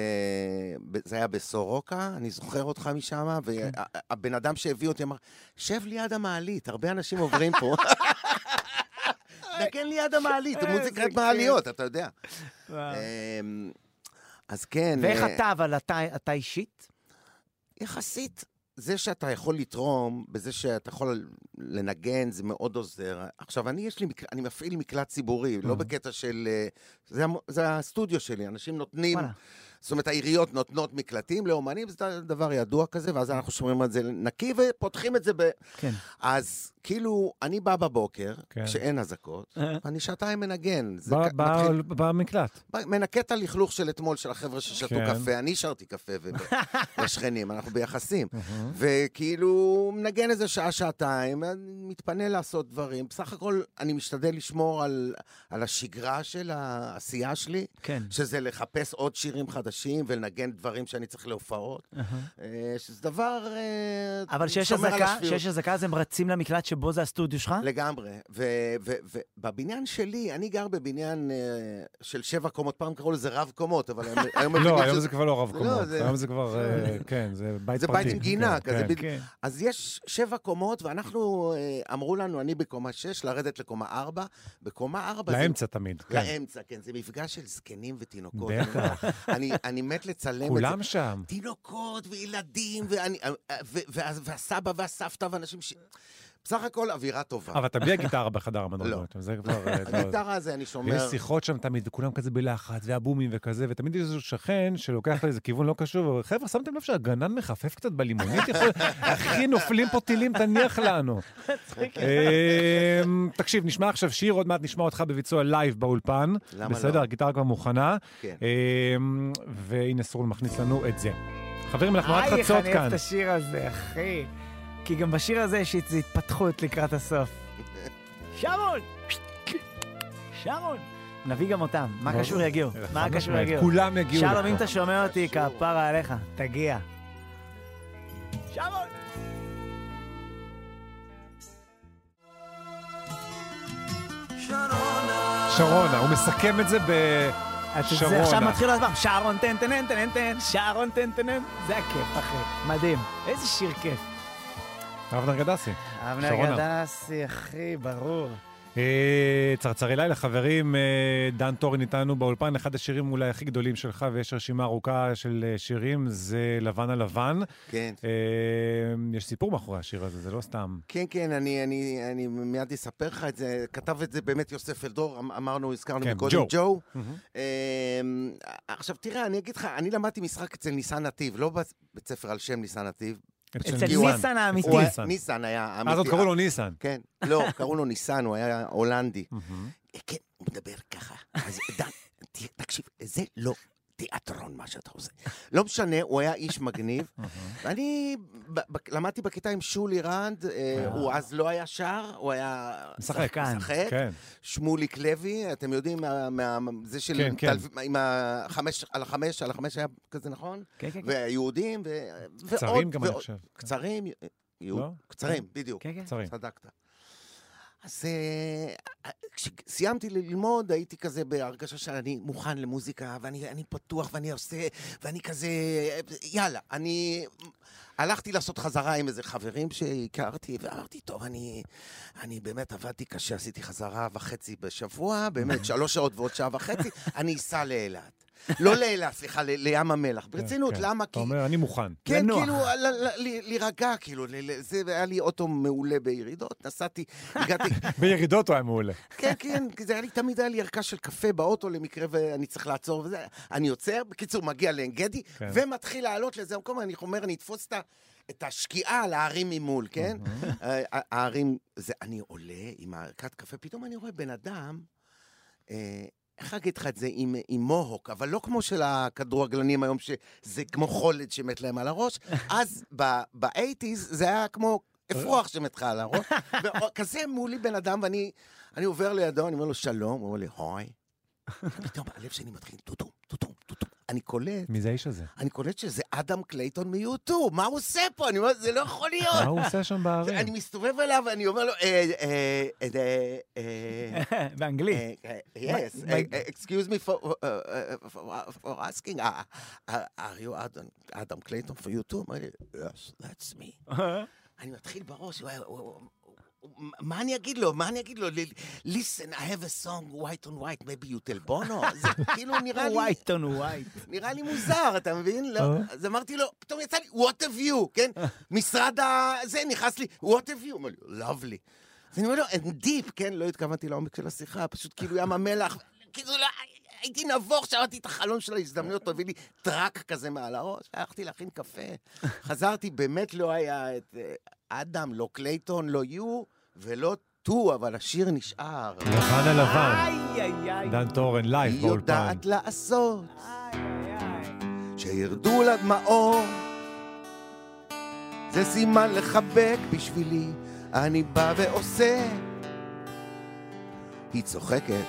ב... זה היה בסורוקה, אני זוכר אותך משם, והבן אדם שהביא אותי אמר, שב ליד המעלית, הרבה אנשים עוברים פה. נגן ליד המעלית, מוזיקת מעליות, אתה יודע. אמ, אז כן, ואיך אה, אתה, אבל אתה אישית? יחסית, זה שאתה יכול לתרום, בזה שאתה יכול לנגן, זה מאוד עוזר. עכשיו, אני, יש לי, מק- אני מפעיל מקלט ציבורי, לא בקטע של... אה, זה, המו- זה הסטודיו שלי, אנשים נותנים... וואלה. זאת אומרת, העיריות נותנות מקלטים לאומנים, זה דבר ידוע כזה, ואז אנחנו שומרים על זה נקי ופותחים את זה ב... כן. אז כאילו, אני בא בבוקר, כן. כשאין אזעקות, אה. אני שעתיים מנגן. במקלט. מנקה את הלכלוך של אתמול, של החבר'ה ששתו כן. קפה, אני שרתי קפה לשכנים, אנחנו ביחסים. וכאילו, מנגן איזה שעה, שעתיים, אני מתפנה לעשות דברים. בסך הכל, אני משתדל לשמור על, על השגרה של העשייה שלי, כן. שזה לחפש עוד שירים חדשים. ולנגן דברים שאני צריך להופעות, אה, שזה דבר... אה, אבל. כשיש אזעקה אז הם רצים למקלט שבו זה הסטודיו שלך? לגמרי. ובבניין שלי, אני גר בבניין אה, של שבע קומות, פעם קראו לזה רב קומות, אבל היום-. לא, היום זה כבר לא רב לא, קומות, זה- היום זה כבר, אה, כן, זה בית זה פרטי. בית עם גינה, כן, כזה כן. כן. אז יש שבע קומות, ואנחנו, אה, אמרו לנו, אני בקומה שש, לרדת לקומה ארבע. בקומה ארבע זה... לאמצע תמיד. לאמצע, כן. זה מפגש של זקנים ותינוקות. בטח. אני, מת לצלם את זה. כולם שם. תינוקות וילדים, ואני, ו, וה, והסבא והסבתא ואנשים ש... בסך הכל אווירה טובה. אבל אתה בלי הגיטרה בחדר המדרגות, זה כבר... אה, לא. הגיטרה הזה, אני שומר... יש שיחות שם תמיד, וכולם כזה בלחץ, והבומים וכזה, ותמיד יש איזה שכן שלוקח לאיזה כיוון לא קשור, ואומר, חבר'ה, שמתם לב שהגנן מחפף קצת בלימונית? יכול... אחי, נופלים פה טילים, תניח לנו. אמ, תקשיב, נשמע עכשיו שיר, עוד מעט נשמע אותך בביצוע לייב באולפן. למה בסדר, לא? הגיטרה כבר מוכנה. כן. אמ, והנה סרול מכניס לנו את זה. חברים, אנחנו רק איי, איך חצות אני כאן. אוהב את השיר הזה, אחי. כי גם בשיר הזה יש איזו התפתחות לקראת הסוף. שרון! שרון! נביא גם אותם. מה. קשור יגיעו? חד מה קשור משמעית, יגיעו? כולם יגיעו שלום. אם אתה שומע אותי, כפרה עליך, תגיע. שרון! שרונה, הוא מסכם את זה ב... זה שרונה. עכשיו מתחיל עוד פעם, שרון טן טן טן טן טן, שרון טן טן טן, זה הכיף, אחי. מדהים. איזה שיר כיף. אבנר גדסי. אבנר. גדסי, אחי, ברור. אה, צרצרי לילה, חברים, אה, דן טורין איתנו באולפן, אחד השירים אולי הכי גדולים שלך, ויש רשימה ארוכה של אה, שירים, זה לבן על לבן. כן. יש סיפור מאחורי השיר הזה, זה לא סתם. כן, כן, אני, אני, אני מיד אספר לך את זה. כתב את זה באמת יוסף אלדור, אמ- אמרנו, הזכרנו כן, מקודם, ג'ו. ג'ו. אמ, עכשיו, תראה, אני אגיד לך, אני למדתי משחק אצל ניסן נתיב, לא בבית ספר על שם ניסן נתיב. אצל ניסן. האמיתי. היה- ניסן. היה אז אמיתי. עוד קראו לו ניסן. כן, לא, קראו לו ניסן, הוא היה הולנדי. מהמם. כן, הוא מדבר ככה. אז דן, תקשיב, זה לא תיאטרון מה שאתה עושה. לא משנה, הוא היה איש מגניב. ואני למדתי בכיתה עם שולי רנד, אה, הוא אז לא היה שר, הוא היה... משחק. משחק. כן. שמוליק לוי, אתם יודעים, זה של... כן, כן. עם החמש, על החמש, על החמש היה כזה, נכון? כן, כן, כן. והיהודים, ו... קצרים ועוד- גם, אני ועוד- חושב. קצרים, לא? קצרים, בדיוק. כן, כן. צדקת. אז אה, כשסיימתי ללמוד, הייתי כזה בהרגשה שאני מוכן למוזיקה, ואני אני פתוח, ואני עושה, ואני כזה, יאללה, אני... הלכתי לעשות חזרה עם איזה חברים שהכרתי, ואמרתי, טוב, אני, אני באמת עבדתי קשה, עשיתי חזרה וחצי בשבוע, באמת, שלוש שעות ועוד שעה וחצי, אני אסע לאילת. לא לאילת, סליחה, לים המלח. ברצינות, כן. למה? אתה. אומר, אני מוכן. כן. כאילו, להירגע, כאילו, זה, היה לי אוטו מעולה בירידות, נסעתי, הגעתי, בירידות הוא היה מעולה. כן, כן, זה היה לי, תמיד היה לי ערכה של קפה באוטו למקרה ואני צריך לעצור וזה. אני עוצר, בקיצור, מגיע לעין גדי, כן. ומתחיל לעלות לאיזה מקום, אני אומר, אני אתפוס את ה... את השקיעה על ההרים ממול, כן? אה, ההרים, זה, אני עולה עם הערכת קפה, פתאום אני רואה בן אדם, אה, איך להגיד לך את זה, עם, עם מוהוק, אבל לא כמו של הכדורגלנים היום, שזה כמו חולד שמת להם על הראש, אז באייטיז זה היה כמו אפרוח שמת לך על הראש, וכזה מולי בן אדם, ואני אני עובר לידו, אני אומר לו שלום, הוא אומר לי, הוי. פתאום הלב שלי מתחיל טוטום, טוטום. אני קולט, מי זה האיש הזה? אני קולט שזה אדם קלייטון מיוטו, מה הוא עושה פה? אני אומר, זה לא יכול להיות. מה הוא עושה שם אני בערים? מסתובב אליו ואני אומר לו, אה, אה, אה, אה, באנגלית. Uh, uh, yes, excuse me for, uh, uh, asking, uh, uh, are you Adam Clayton from U2? אמר לי, yes, that's me. אני מתחיל בראש, מה אני אגיד לו? מה אני אגיד לו? listen, I have a song, white on white, maybe you tell bono? זה כאילו נראה לי... white on white. נראה לי מוזר, אתה מבין? לא. אה. אז אמרתי לו, פתאום יצא לי, what a view, כן? משרד ה... זה, נכנס לי, what a view? אמר לי, lovely. אז אני אומר לו, and deep, כן? לא התכוונתי לעומק של השיחה, פשוט כאילו ים המלח. כאילו, לא, הייתי נבוך, שמעתי את החלום של ההזדמנויות, הביא לי טראח כזה מעל הראש, הלכתי להכין קפה. חזרתי, באמת לא היה את אה, אדם, לא קלייטון, לא יו, ולא טו, אבל השיר נשאר. לבן על לבן. איי, איי, איי. דן טורן, לייב באולפן. יודעת לעשות. שירדו לה דמעות. זה סימן לחבק בשבילי, אני בא ועושה. היא צוחקת,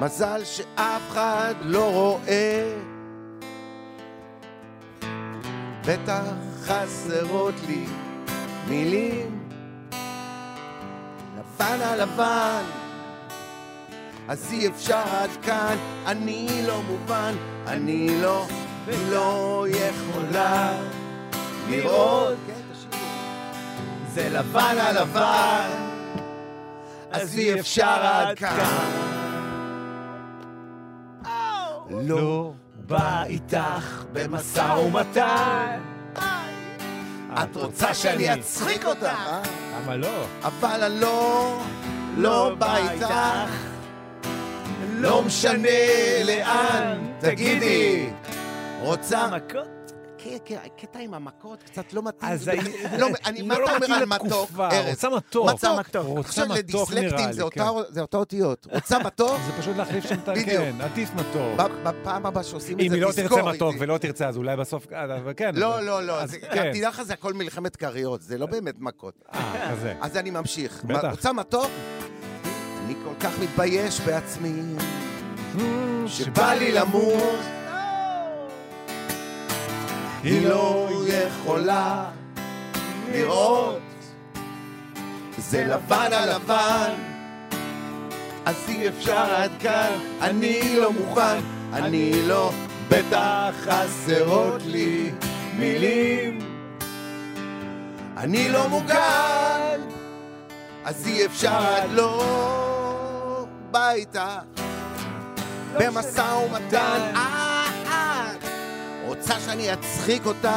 מזל שאף אחד לא רואה. בטח חסרות לי מילים. לבן על לבן, אז אי אפשר עד כאן, אני לא מובן, אני לא, לא יכולה לראות. זה לבן על לבן, אז אי אפשר עד כאן. לא בא איתך במשא ומתן. את רוצה שאני אצחיק אותך, אה? למה לא? אבל אני לא, לא בא איתך. לא משנה לאן, תגידי, רוצה... מכות? הקטע עם המכות קצת לא מתאים. אז אני- לא, מה לא אתה אומר מתאים על מתוק? רוצה מתוק. מתוק. מתוק. רוצה מתוק נראה לי, כן. זה אותה אותיות. רוצה מתוק? זה פשוט להחליף שם את ה... כן, עדיף מתוק. בפעם הבאה שעושים את אם זה, היא לא תזכור תרצה מתוק איתי. ולא תרצה, אז אולי בסוף... אה, כן. לא, לא, לא, כן. תדע לך, זה הכל מלחמת כריות, זה לא באמת מכות. אה, כזה. אז אני ממשיך. בטח. רוצה מתוק? אני כל כך מתבייש בעצמי, שבא לי למות. היא לא יכולה לראות. זה לבן על לבן, אז אי אפשר עד כאן. אני לא מוכן, אני לא, בטח חסרות לי מילים. אני לא מוגן, אז אי אפשר עד לא בא איתך במשא ומתן. רוצה שאני אצחיק אותך,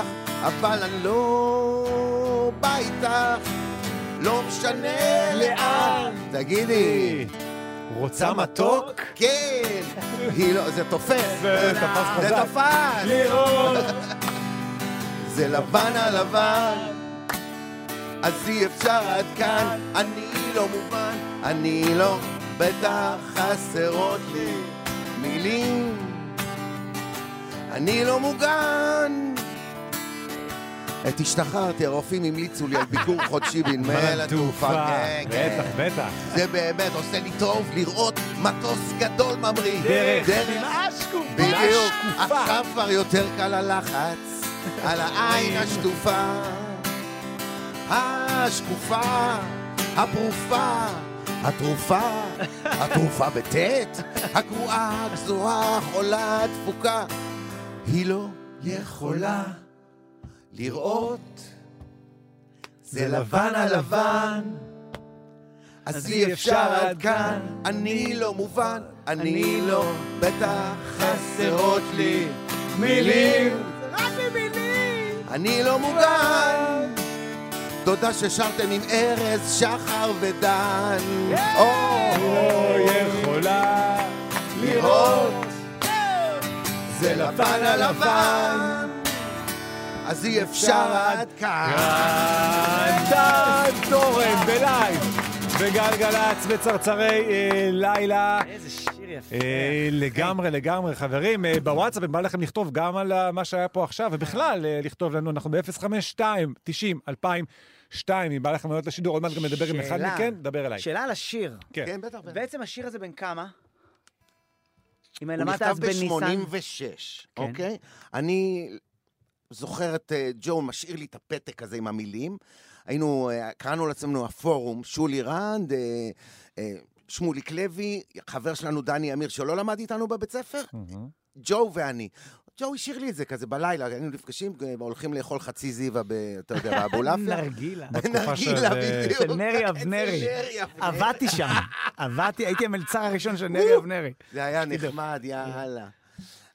אבל אני לא בא איתך, לא משנה לאן. תגידי, רוצה מתוק? כן, היא לא, זה תופס. זה תפס זה חזק. תפס. לראות. זה לבן על לבן, אז אי אפשר עד כאן, אני לא מובן, אני לא, בטח חסרות לי מילים, אני לא מוגן. עת השתחררתי, הרופאים המליצו לי על ביקור חודשי בנמל התעופה. כן, כן. בטח, בטח. זה באמת עושה לי טוב לראות מטוס גדול ממריא. דרך. דרך. בדיוק. עכשיו כבר יותר קל הלחץ על העין השטופה. השקופה, הפרופה, התרופה, התרופה בטית, הגרועה, הגזועה, חולה, דפוקה. היא לא יכולה לראות. זה לבן על לבן. אז אי אפשר עד כאן, אני לא מובן, אני לא, בטח חסרות לי מילים. אני לא מוגן. תודה ששרתם עם ארז, שחר ודן. או, לא יכולה לראות. זה לבן על לבן. אז אי אפשר עד כאן. דן תורן בלייב בגלגלצ בצרצרי אה, לילה. איזה שיר יפה. אה, לגמרי, לגמרי, חברים. אה, בוואטסאפ, אם בא לכם לכתוב גם על מה שהיה פה עכשיו, ובכלל, אה, לכתוב לנו, אנחנו ב-052, 90, 2002, אם בא לכם לעלות לשידור, עוד מעט גם נדבר עם אחד. מכן, דבר אליי. שאלה על השיר. כן. כן. בטח. בעצם השיר הזה בן כמה? אם הוא למדת נכתב אז בניסן. ב-86, כן. אוקיי? אני זוכר את אה, ג'ו משאיר לי את הפתק הזה עם המילים. היינו, אה, קראנו לעצמנו הפורום, שולי רנד, אה, שמוליק לוי, חבר שלנו דני אמיר, שלא למד איתנו בבית ספר. ג'ו ואני. ג'ו השאיר לי את זה כזה בלילה, היינו נפגשים, אה, הולכים לאכול חצי זיווה, ב- אתה יודע, באבולעפיה. נרגילה. נרגילה, אה, בדיוק. אצל אבנרי. נרי אבנרי. עבדתי שם. עבדתי, הייתי המלצר הראשון של נרי אבנרי. זה היה נחמד, יאללה.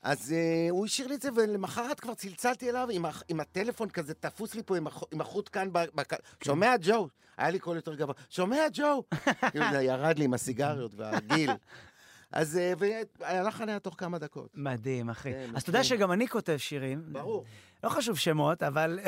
אז uh, הוא השאיר לי את זה, ולמחרת כבר צלצלתי אליו עם, הטלפון כזה תפוס לי פה עם, הח, עם החוט כאן. בק... שומע ג'ו? היה לי קול יותר גבוה. שומע ג'ו? כאילו, ירד לי עם הסיגריות והגיל. אז uh, והלחן היה תוך כמה דקות. מדהים, אחי. כן, אז אתה יודע מדהים. שגם אני כותב שירים. ברור. לא חשוב שמות, אבל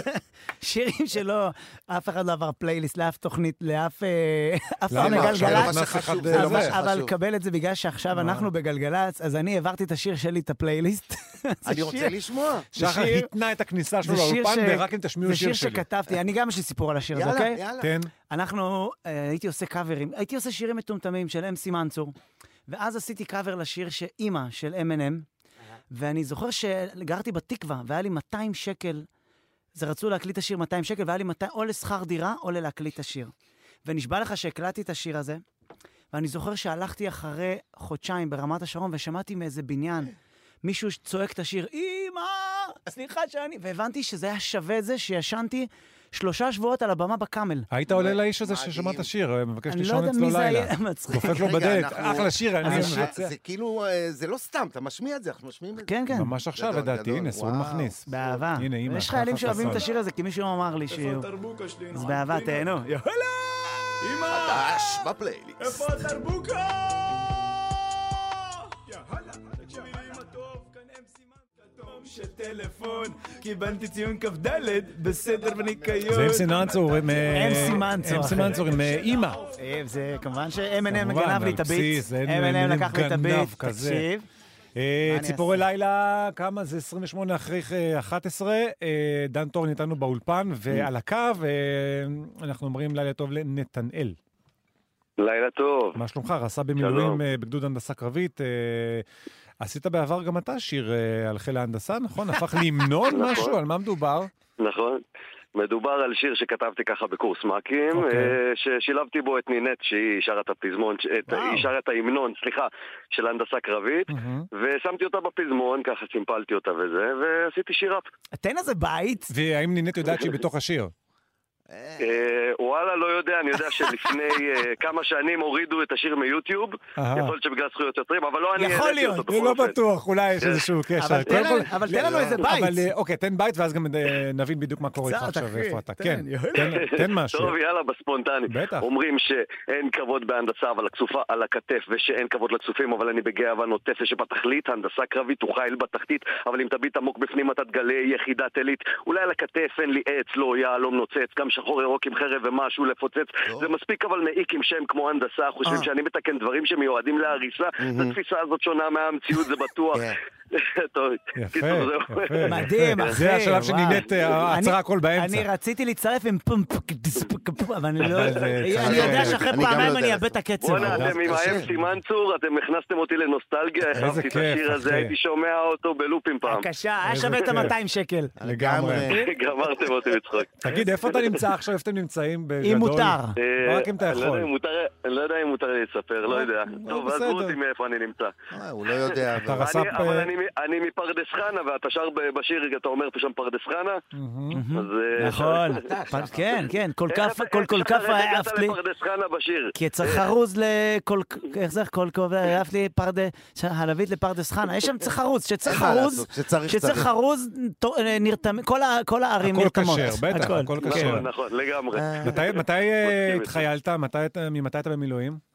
שירים שלא, אף אחד לא עבר פלייליסט לאף תוכנית, לאף אה, אף? בגלגלצ. אחד זה לא. אבל קבל את זה בגלל שעכשיו אנחנו בגלגלצ, אז אני העברתי את השיר שלי, את הפלייליסט. זה אני רוצה שיר- לשמוע. שחר שיר- התנה את הכניסה שלו זה שיר לאולפן, ורק אם תשמיעו זה שיר שיר שלי. שכתבתי, אני גם יש לי סיפור על השיר הזה, יאללה, אוקיי? יאללה. תן. אנחנו, אה, הייתי עושה קאברים, הייתי עושה שירים מטומטמים של אמסי מנצור, ואז עשיתי קאבר לשיר שאימא של M&M, ואני זוכר שגרתי בתקווה, והיה לי 200 שקל, זה רצו להקליט את השיר 200 שקל, והיה לי 200, או לשכר דירה או ללהקליט את השיר. ונשבע לך שהקלטתי את השיר הזה, ואני זוכר שהלכתי אחרי חודשיים ברמת השרון ושמעתי מאיזה בניין מישהו צועק את השיר, אמא, סליחה שאני... והבנתי שזה היה שווה את זה שישנתי שלושה שבועות על הבמה בקאמל. היית עולה לאיש הזה. ששמע את השיר, מבקש אני לא לישון יודע אצלו מי זה לילה. היה מצחיק. דופק לו בדלת, אחלה שיר, אני מבצע. זה כאילו, אה, זה לא סתם, אתה משמיע את זה, אנחנו משמיעים את זה. כן, כן, ממש עכשיו, לדעתי, הנה, סול. מכניס. באהבה. הנה, אמא, יש חיילים שאוהבים את. השיר הזה, כי מישהו אמר לי שיהיו. אז באהבה, תהנו. חדש בפלייליסט. של טלפון, קיבלתי ציון כ"ד, בסדר וניקיון. זה עם סימנצור, עם... אה, עם סימנצור, עם עם אה, אימא. אה, זה כמובן ש- Eminem גנב לי את הביט. Eminem לקח לי את הביט. תקשיב. אה, צרצרי לילה, כמה זה? 28 אחרי אה, 11. אה, דן טורן איתנו באולפן, ועל הקו אה, אנחנו אומרים לילה טוב לנתנאל. לילה טוב. מה שלומך? רס"ר במילואים. אה, בגדוד הנדסה קרבית. עשית בעבר גם אתה שיר אה, על חיל ההנדסה, נכון? הפך להמנון נכון. משהו? על מה מדובר? נכון. מדובר על שיר שכתבתי ככה בקורס מ"כים, אוקיי. אה, ששילבתי בו את נינט, שהיא שרה את הפזמון, את-. היא שרה את ההמנון, סליחה, של הנדסה קרבית, מהמם. ושמתי אותה בפזמון, ככה סימפלתי אותה וזה, ועשיתי שיר אפ. תן איזה בית. והאם נינט יודעת שהיא בתוך השיר? אה, וואלה, לא יודע, אני יודע שלפני אה, כמה שנים הורידו את השיר מיוטיוב. יכול להיות שבגלל זכויות יוצרים, אבל לא אני יכול להיות. לא. בטוח, אולי יש כן. איזשהו קשר. אבל תן לנו- איזה בית. אה, אוקיי, תן בית ואז גם נבין בדיוק מה קורה איתך עכשיו ואיפה אתה. כן. תן- משהו. טוב, יאללה, בספונטני. בטח. אומרים שאין כבוד בהנדסה, אבל הכסופה על הכתף, ושאין כבוד לצופים, אבל אני בגאווה נוטף, ושבתכלית, הנדסה קרבית הוא חיל בתחתית, אבל אם תביט עמוק בפנים אתה תגלה יחידת עילית. אולי על הכתף אין לי עץ, לא יהלום נוצץ, גם שחור ירוק עם חרב ומשהו לפוצץ. זה מספיק אבל מעיק עם שם כמו הנדסה, חושבים אה. שאני מתקן דברים שמיועדים להריסה. התפיסה הזאת שונה מהמציאות, זה בטוח. טוב, יפה. יפה. מדהים, אחי. זה השלב. שנינט אה, עצרה אני- הכל באמצע. אני רציתי להצטרף עם פום פום, אבל אני לא... אני יודע שאחרי גם פעמיים לא אני יודע אאבד את הקצב. בואנה, אתם עם קשה. האם סימנצור, אתם הכנסתם אותי לנוסטלגיה, איזה החלפתי את השיר הזה. הייתי שומע אותו בלופים פעם. בבקשה, היה שווה את כיף. ה-200 שקל. לגמרי. גמרתם אותי בצחוק. תגיד, איפה אתה נמצא עכשיו? איפה אתם נמצאים בגדול? אם מותר. אה, רק אם אתה לא יכול. יודע אני לא יודע אם מותר לי לספר, לא יודע. לא, טוב. עזבו אותי מאיפה אני נמצא. אה, הוא לא יודע. אתה אבל- רס"פ, אני- אה, מפרדס חנה, ואתה שר בשיר, אתה אומר שם פרדס חנה? אז... אה, נכון. כן, כן, כל כף, אתה- כל כל כף הגעת לי. לפרדס חנה בשיר? כי צריך חרוז לכל, איך זה, כל כובע, עף לי פרדה, הלווית לפרדס חנה, יש שם צריך חרוז, שצריך חרוז, שצריך שצריך צריך. חרוז, אה, כל הערים הכל נרתמות. כשר, בטח, הכל. כשר. נכון, נכון, לגמרי. אה, מתי- אה. התחיילת? ממתי אתה במילואים?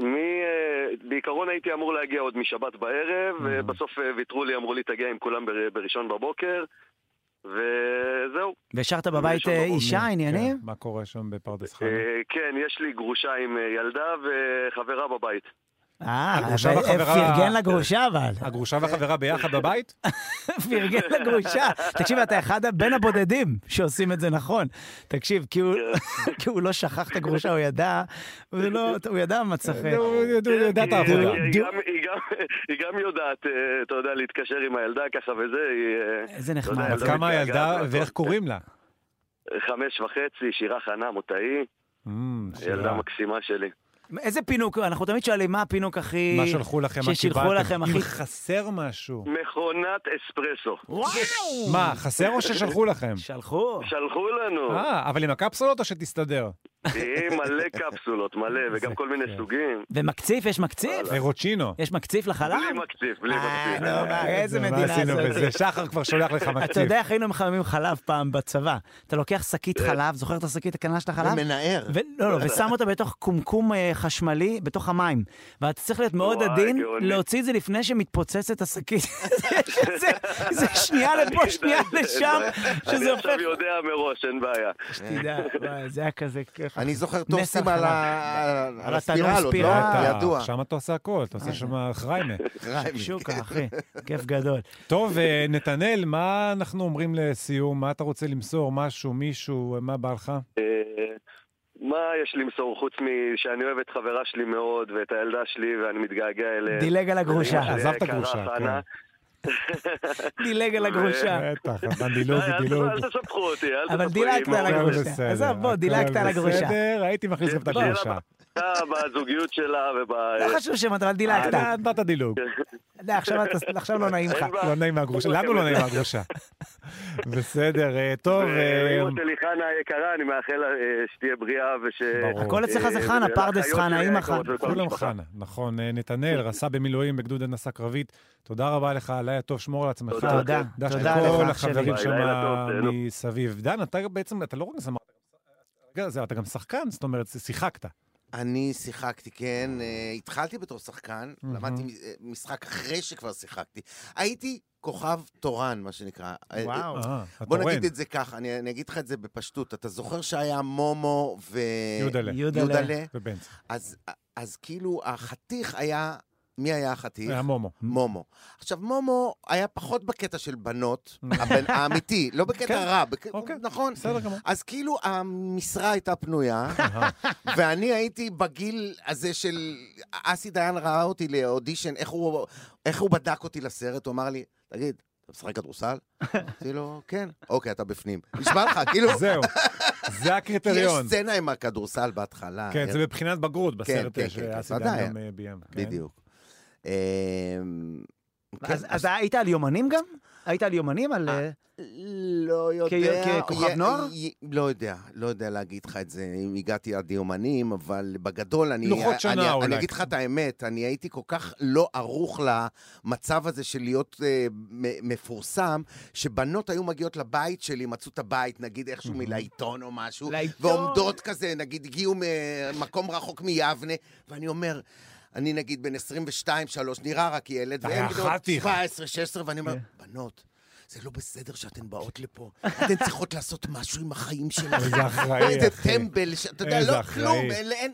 מי, אה, בעיקרון הייתי אמור להגיע עוד משבת בערב, ובסוף אה, ויתרו לי, אמרו לי תגיע עם כולם בר- בראשון בבוקר, וזהו. והשארת בבית ראשון אה, בבוקר. אישה, עניינים? כן, מה קורה שם בפרדס חנה? כן, יש לי גרושה עם ילדה וחברה בבית. אה, פרגן לגרושה אבל. הגרושה והחברה ביחד בבית? פרגן לגרושה. תקשיב, אתה אחד בין הבודדים שעושים את זה נכון. תקשיב, כי הוא- לא שכח את הגרושה, הוא ידע, הוא ידע מה צריך... הוא הוא יודע את היא- העבודה. היא- גם- יודעת, אה, אתה יודע, להתקשר עם הילדה ככה וזה, היא אה, איזה נחמד. עד לא כמה הילדה. ואיך קוראים לה? חמש וחצי, שירה חנה מותאי, אמ, שירה. ילדה מקסימה שלי. איזה פינוק, אנחנו תמיד שואלים מה הפינוק הכי... מה שלחו לכם? מה קיבלתם? לכם, אם הכי- חסר משהו. מכונת אספרסו. וואו! מה, חסר או ששלחו לכם? שלחו. שלחו לנו, אה, אבל עם הקפסולות או שתסתדר? מלא קפסולות, מלא, וגם כל מיני כן. סוגים. ומקציף, יש מקציף? רוצ'ינו. יש מקציף לחלב? בלי מקציף, בלי אה, מקציף. מה, איזה מה מדינה עשינו זאת. בזה? שחר כבר שולח לך אתה מקציף. יודע איך היינו מחממים חלב פעם בצבא? אתה לוקח שקית חלב, זוכר את השקית הקטנה של החלב? ומנער. ו- לא, לא, ושם אותה בתוך קומקום אה, חשמלי, בתוך המים. ואתה צריך להיות מאוד עדין. להוציא את זה לפני שמתפוצצת השקית. זה- שנייה לפה, שנייה לשם, שזה אני הופך... עכשיו יודע מראש, אין בעיה. שתדע, וואי, זה היה כזה כיף. אני זוכר נסח טוסים על הספירלות, לא? ספירלה. ידוע. שם אתה עושה הכל, אתה עושה שם חריימה. שוקה, אחי, כיף גדול. טוב, אה, נתנאל, מה אנחנו אומרים לסיום? מה אתה רוצה למסור? משהו, מישהו, מה בא לך? אה, מה יש למסור חוץ משאני אוהב את חברה שלי מאוד ואת הילדה שלי ואני מתגעגע אליהם. דילג על הגרושה. עזב את הגרושה, חנה. דילג על הגרושה. בטח, אתה דילוג, דילוג. אל תסבכו אותי, אל תסבכו אבל לי דילגת על. הגרושה. עזוב, בוא, דילגת על הגרושה. בסדר, הייתי מכניס גם את הגרושה. בהצלחה בזוגיות שלה וב... לא חשוב שמות, אבל דילגת. אה, נתת דילוג. די, עכשיו לא נעים לך. לא נעים מהגרושה, לנו לא נעים מהגרושה. בסדר, אה, טוב. אה, ואימא שלי חנה היקרה, אני מאחל אה, שתהיה בריאה וש... הכל אצלך זה אה, חנה, פרדס חנה, אימא היקרות חנה. כולם. חנה, נכון. אה, נתנאל, רס"א במילואים בגדוד הנדסה קרבית, תודה רבה לך, לילה טוב, שמור על עצמך. תודה. תודה, תודה לכל לך, שלי. החברים ביי, שם. מסביב. דן, אתה בעצם, אתה לא רק זמר, אתה גם שחקן, זאת אומרת, שיחקת. אני שיחקתי, כן. אה, התחלתי בתור שחקן, למדתי אה, משחק אחרי שכבר שיחקתי. הייתי כוכב תורן, מה שנקרא. אה, וואו. אה, בוא התורן. נגיד את זה ככה, אני, אני אגיד לך את זה בפשטות. אתה זוכר שהיה מומו ו... יודלה. יודלה. יודלה? ובנץ. אז, אז כאילו החתיך היה... מי היה החתיך? היה מומו. מומו. עכשיו, מומו היה פחות בקטע של בנות, הבן, האמיתי, לא בקטע כן. רע, בק... אוקיי. נכון. בסדר גמור. אז כאילו המשרה הייתה פנויה. ואני הייתי בגיל הזה של... אסי דיין ראה אותי לאודישן, איך הוא, איך הוא בדק אותי לסרט, הוא אמר לי, תגיד, אתה משחק כדורסל? אמרתי לו, כן. אוקיי, אתה בפנים. נשמע לך, כאילו... זהו, זה הקריטריון. יש סצנה עם הכדורסל בהתחלה. כן, זה בבחינת בגרות בסרט כן, אה, כן, שאסי כן, דן. גם אה, ביים. כן. בדיוק. אמ, כן, אז אז היית על יומנים גם? היית על יומנים? על... אה, לא יודע. ככוכב י- נוער? י- לא יודע, לא יודע להגיד לך את זה, אם הגעתי עד יומנים, אבל בגדול, אני... לוחות שנה אני, אולי. אני אגיד לך את האמת, אני הייתי כל כך לא ערוך למצב הזה של להיות אה, מ- מפורסם, שבנות היו מגיעות לבית שלי, מצאו את הבית, נגיד איכשהו מלעיתון או משהו, לעיתון. ועומדות כזה, נגיד הגיעו ממקום רחוק מיבנה, ואני אומר... אני נגיד בן 22-3, נראה רק ילד, בנות חתיך. 17-16, ואני אומר, בנות, זה לא בסדר שאתן באות לפה. אתן צריכות לעשות משהו עם החיים שלכם. איזה אחראי, איזה אחי. טמבל, ש- אתה יודע, איזה לא. כלום, אין...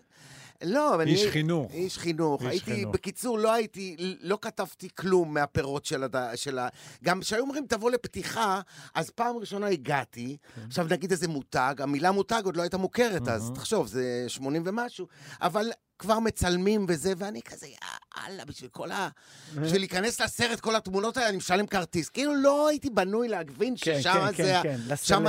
לא, אבל אני... איש חינוך. איש חינוך. איש הייתי, חינוך. בקיצור, לא הייתי, לא כתבתי כלום מהפירות של הד... של ה... גם כשהיו אומרים, תבוא לפתיחה, אז פעם ראשונה הגעתי, כן. עכשיו נגיד איזה מותג, המילה מותג עוד לא הייתה מוכרת אז, תחשוב, זה 80 ומשהו, אבל כבר מצלמים וזה, ואני כזה, יאללה, בשביל כל ה... בשביל להיכנס לסרט, כל התמונות האלה, אני משלם כרטיס. כאילו לא הייתי בנוי להבין כן, ששם כן, זה... כן. שם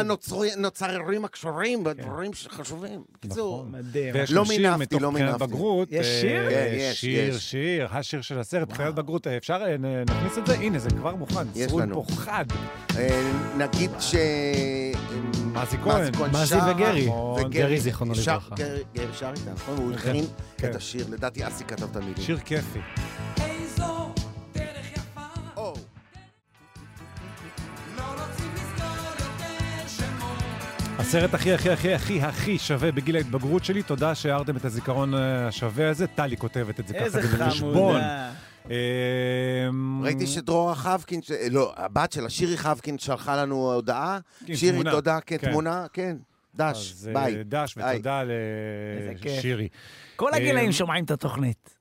נוצרים הקשורים, ודברים חשובים. בקיצור, נכון. ויש לא שיר מינפתי, לא מינפתי. בגרות. יש אה, שיר? כן, יש, שיר, יש. שיר, השיר של הסרט, בחינת בגרות. אה, אפשר, אה, נכניס את זה? הנה, זה כבר מוכן. יש לנו. פה חד. אה, נגיד ש... מזי כהן. מזי שרה, וגרי. נכון, גרי, זיכרונו לברכה. גרי שר איתה, נכון? הוא הכין כן. את השיר, לדעתי אסי כתב את המילים. שיר כיפי. או, הסרט הכי הכי הכי הכי הכי שווה בגיל ההתבגרות שלי, תודה שהערתם את הזיכרון אה, השווה הזה. טלי כותבת את זה ככה, איזה זה בחשבון. חמודה. אמ, ראיתי שדרורה חבקין, לא, הבת שלה, שירי חבקין, שלחה לנו הודעה. כן, שירי. תודה, כן, כן. תמונה, כן. דש, אה, ביי. דש. ותודה. לשירי. כל הגילאים אה, שומעים את התוכנית.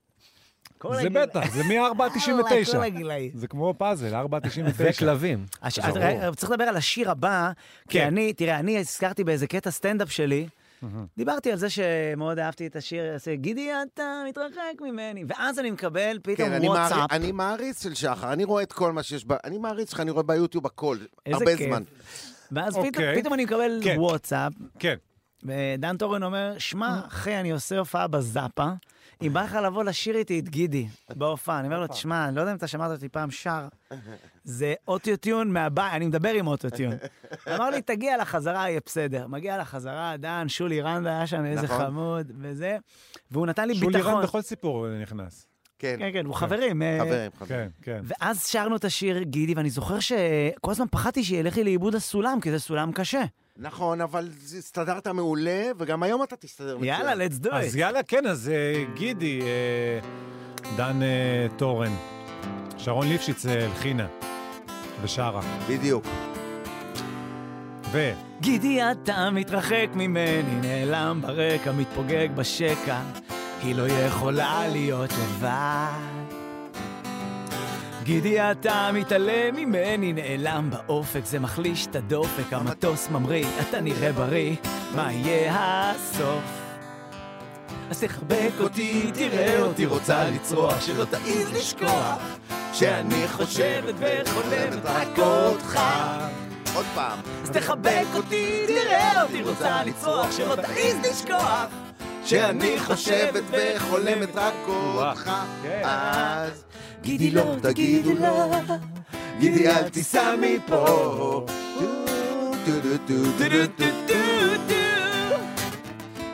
זה. בטח, זה מ-4 עד וואלה, 99. כל הגילאים. זה כמו פאזל, 4 עד 99. וכלבים. צריך לדבר על השיר הבא, כי כן. אני, תראה, אני הזכרתי באיזה קטע סטנדאפ שלי, דיברתי על זה שמאוד אהבתי את השיר, עושה, גידי, אתה מתרחק ממני, ואז אני מקבל פתאום כן, אני מעריץ- וואטסאפ. אני מעריץ של שחר, אני רואה את כל מה שיש ב... אני מעריץ שלך, אני רואה ביוטיוב הכל, הרבה כיף. זמן. ואז פתאום- אוקיי. פתאום אני מקבל כן. וואטסאפ, כן. ודן טורן אומר, שמע, אחי, אני עושה הופעה בזאפה, אם בא לך לבוא לשיר איתי את גידי בהופעה, אני אומר לו, תשמע, אני לא יודע אם אתה שמעת אותי פעם שר, זה אוטיוטיון מהבית, אני מדבר עם אוטיוטיון. אמר לי, תגיע לחזרה, יהיה בסדר. מגיע לחזרה, דן, שולי רנדה היה שם איזה נכון. חמוד, וזה, והוא נתן לי שולי ביטחון. רן בכל סיפור נכנס. כן, כן, כן, הוא חברים. אה, חברים, חברים. כן, כן. ואז שרנו את השיר גידי, ואני זוכר שכל הזמן פחדתי שילך לי לאיבוד הסולם, כי זה סולם קשה. נכון, אבל הסתדרת מעולה, וגם היום אתה תסתדר מצוין. יאללה, let's do אז it. יאללה, כן, אז אה, גידי, אה, דן תורן, שרון ליפשיץ הלחינה ושרה. בדיוק. ו... גידי, אתה מתרחק ממני, נעלם ברקע, מתפוגג בשקע, היא לא יכולה להיות לבד. גידי, אתה מתעלם ממני, נעלם באופק, זה מחליש את הדופק, המטוס ממריא, אתה נראה בריא, מה יהיה הסוף? אז תחבק אותי, תראה אותי רוצה לצרוח, שלא תעז לשכוח, שאני חושבת וחולמת רק אותך. עוד פעם. אז תחבק אותי, תראה אותי רוצה לצרוח, שלא תעז לשכוח. שאני חושבת וחולמת רק אותך. אז גידי לא, תגידו לא, גידי אל תיסע מפה.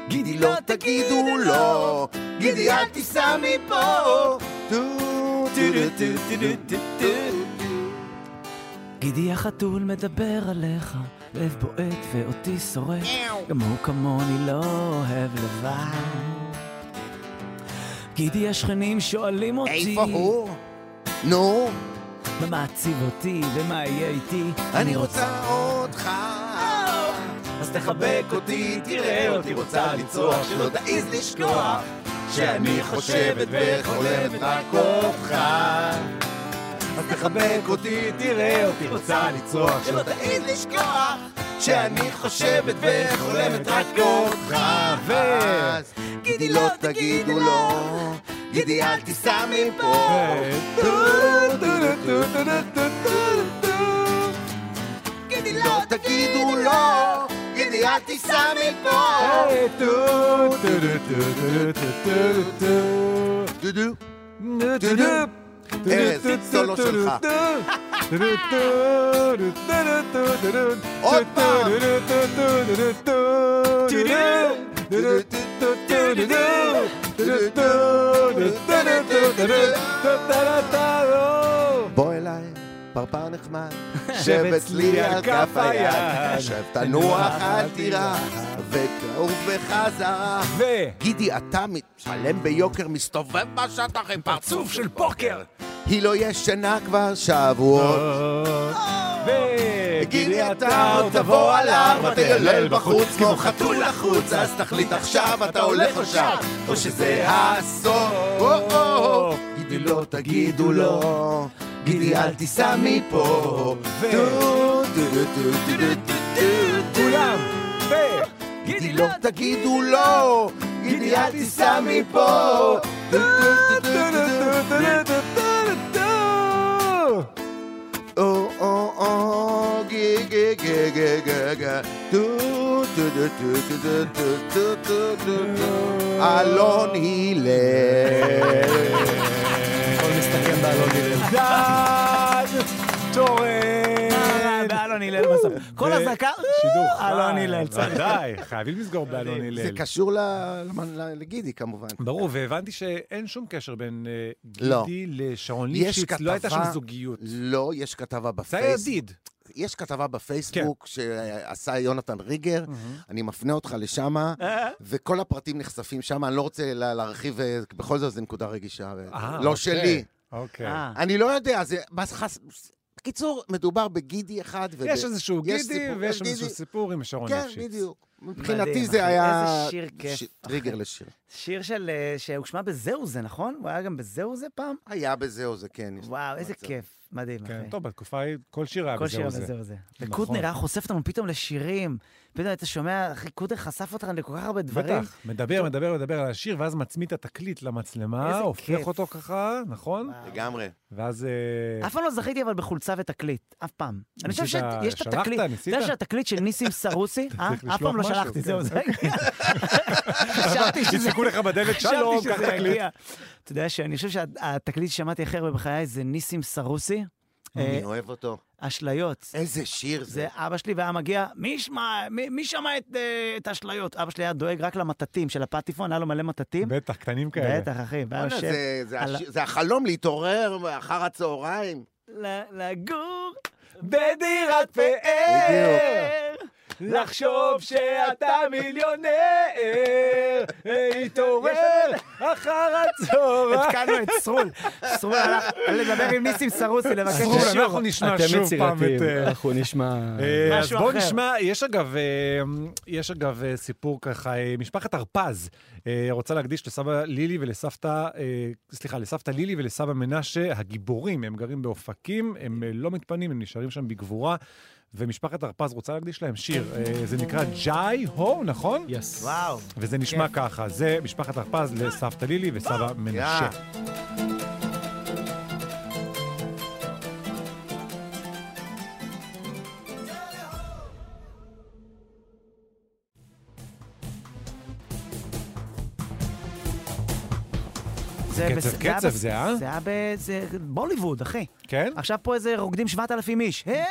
גידי לא, תגידו לא, גידי אל תיסע מפה. גידי החתול מדבר עליך, לב בועט ואותי שורף, גם הוא כמוני לא אוהב לבד. גידי השכנים שואלים אותי, איפה הוא? נו, מה מעציב אותי ומה יהיה איתי, אני רוצה אותך. אז תחבק אותי, תראה אותי רוצה לצרוח, שלא תעז לשכוח, שאני חושבת וחולמת רק אותך. אז תחבק אותי, תראה אותי רוצה לצרוח, שלא תעז לשכוח, שאני חושבת וחולמת רק אותך. ואז גידי לא תגידו לא, גידי אל תיסע מפה. גידי לא תגידו לא, the anti Sammy Doo-doo. Doo-doo. ארז, סולו שלך. עוד פעם! בוא פרפר נחמד, שב אצלי על כף היד, שב תנוח אל תירח, ותעוף בחזרה. ו... גידי, אתה משלם ביוקר, מסתובב בשטח עם פרצוף של פוקר. היא לא ישנה כבר שבועות. ו... גידי, אתה עוד תבוא על ארבע, תגלל בחוץ כמו חתול לחוץ, אז תחליט עכשיו אתה הולך או שם, או שזה הסוף. גידי, לא תגידו לא, גידי, אל תיסע מפה. טו, טו, טו, טו, טו, טו, טו, כולם! ו... גידי, לא תגידו לא, גידי, אל תיסע מפה. טו, טו, טו, טו, טו, טו, או או או גי גי גי גי גי גי טו טו טו טו טו טו טו טו טו טו אלון הלל הכל מסתכם באלון הלל. דן טורן! באלון הלל בסוף. כל שידור חי. אלון הלל. ודאי, חייבים לסגור באלון זה הלל. קשור ל- ל- לגידי כמובן ברור, והבנתי שאין שום קשר בין אה, לא. גידי לשרון יש ליפשיץ, לא הייתה שם כתבה- זוגיות. לא, יש כתבה זה בפייסבוק ידיד. יש כתבה בפייסבוק שעשה יונתן ריגר, אני מפנה אותך לשם, וכל הפרטים נחשפים שם, אני לא רוצה לה- להרחיב, אה, בכל זאת זו נקודה רגישה, אה, לא אוקיי. שלי. אוקיי. אה, אני לא יודע, זה... בקיצור, מדובר בגידי אחד. וב- יש איזשהו יש גידי סיפור- ויש יש איזשהו גידי. סיפור עם שרון כן, ליפשיץ. בדיוק. מבחינתי. זה היה... איזה שיר כיף, ש-. טריגר לשיר. שיר של... אה, שהושמע בזהו זה, נכון? הוא היה גם בזהו זה פעם? היה בזהו זה, כן. וואו, איזה. כיף. מדהים, כן, אחי. טוב, בתקופה ההיא כל שיר היה כל בזהו שיר זה. וזהו זה. נכון. וקוטנר היה חושף אותנו פתאום לשירים. פתאום אתה שומע, אחי, קוטנר חשף אותנו לכל כך הרבה דברים. בטח, מדבר, מדבר, מדבר על השיר, ואז מצמיד את התקליט למצלמה, הופך כיף. אותו ככה, נכון? לגמרי. ואז... אה, אף פעם לא זכיתי אבל בחולצה ותקליט, אף פעם. אני חושב שיש את שלחת? התקליט, אתה? יודע שהתקליט של ניסים סרוסי, אה? אף פעם לא שלחתי, משהו, זהו, כן. זה הגיע. חשבתי שזה... ידפקו לך בדלת, שלום, קח תקליט. אתה יודע שאני חושב שהתקליט ששמעתי הכי הרבה בחיי זה ניסים סרוסי, אה, אני אוהב אותו. אשליות. איזה שיר זה. זה אבא שלי והיה מגיע, מי ישמע, מי, מי שמע את, אה, את האשליות? אבא שלי היה דואג רק למטטים של הפטיפון, היה לו מלא מטטים. בטח, קטנים כאלה. בטח, אחי, זה- זה על זה החלום להתעורר אחר הצהריים. לגור בדירת פאר, לחשוב שאתה מיליונר, להתעורר אחר הצהריים. התקלנו את סרול. סרול הלך לדבר עם ניסים סרוסי, לבקש סרול, את אנחנו נשמע שוב פעם את... אה, אנחנו נשמע... אה, אז משהו בואו. נשמע, יש אגב, אה, יש אגב אה, סיפור ככה, אה, משפחת הרפז אה, רוצה להקדיש לסבא לילי ולסבתא, אה, סליחה, לסבתא לילי ולסבא מנשה, הגיבורים, הם גרים באופקים, הם אה, לא מתפנים, הם נשארים שם בגבורה, ומשפחת הרפז רוצה להקדיש להם שיר, אה, זה נקרא ג'אי הו, נכון? יס. וואו. וזה נשמע ככה, זה משפחת הרפז לסבתא לילי וסבא מנשה. זה קצב, קצב זה, אה? זה היה ב- זה בוליווד, אחי. כן? עכשיו פה איזה רוקדים 7,000 איש. היי,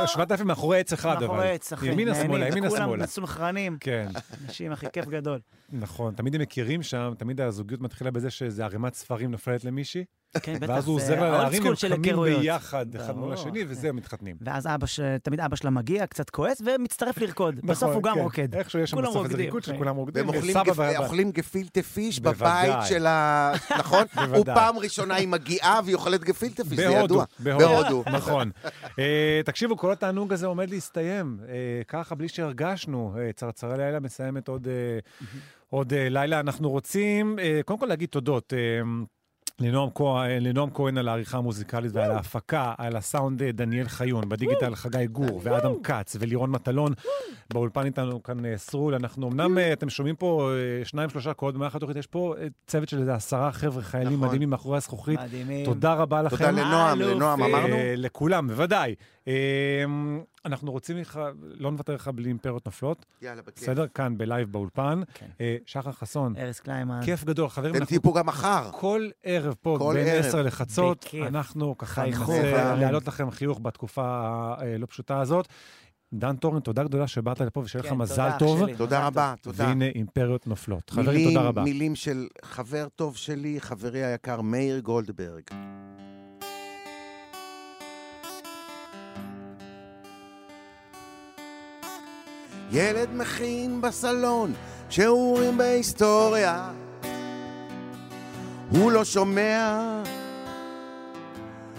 או! 7,000 מאחורי עץ אחד, אבל. מאחורי עץ, אחי. ימינה שמאלה, ימינה שמאלה. מסונכרנים. כן, אנשים, אחי, כיף גדול. נכון. תמיד הם מכירים שם, תמיד הזוגיות מתחילה בזה שאיזה ערימת ספרים נופלת למישהי, כן, בטח. ואז הוא זה עוזר לה להרים, הם קמים. ביחד, אחד מול השני, כן. וזה, הם מתחתנים. ואז אבא. תמיד אבא שלה מגיע, קצת כועס, ומצטרף לרקוד. בסוף נכון, הוא גם כן. רוקד. איכשהו יש שם בסוף איזה ריקוד כן. שכולם רוקדים, והם אוכלים גפילטה פיש. בבית של ה... נכון? הוא פעם ראשונה היא מגיעה והיא אוכלת גפילטה פיש, זה ידוע. בהודו, נכון. אה, תקשיבו, כל התענוג הזה עומד להסתיים. אה, ככה, בלי שהרגשנו. אה, צרצרי לילה מסיימת עוד עוד לילה. אנחנו רוצים, קודם כל להגיד תודות. לנועם כהן, לנועם כהן על העריכה המוזיקלית ועל ההפקה, על הסאונד אה, דניאל חיון, בדיגיטל חגי גור ואדם כץ ולירון מטלון. באולפן איתנו כאן אה, סרול. אנחנו אמנם, אה, אתם שומעים פה שניים, שלושה קולות במהלך התוכנית, יש פה צוות של איזה עשרה חבר'ה חיילים נכון. מדהימים מאחורי הזכוכית. מדהימים. תודה רבה לכם. תודה לנועם. לנועם אמרנו? לכולם, בוודאי. אה, אנחנו רוצים לך, לא נוותר לך בלי אימפריות נופלות, יאללה, בכיף. בסדר? כאן בלייב באולפן. כן. אה, שחר חסון, ארז קליימן. כיף גדול. חברים, אתם אנחנו תהיו פה גם מחר. כל ערב פה, כל בין ערב. 10 לחצות, בכיף. אנחנו ככה ננסה. להעלות לכם חיוך בתקופה הלא פשוטה הזאת. דן טורן, תודה גדולה שבאת לפה ושיהיה לך כן, מזל תודה, אח טוב. שלי. תודה מזל רבה, תודה. והנה אימפריות נופלות. חברים, תודה רבה. מילים של חבר טוב שלי, חברי היקר מאיר גולדברג. ילד מכין בסלון שיעורים בהיסטוריה. הוא לא שומע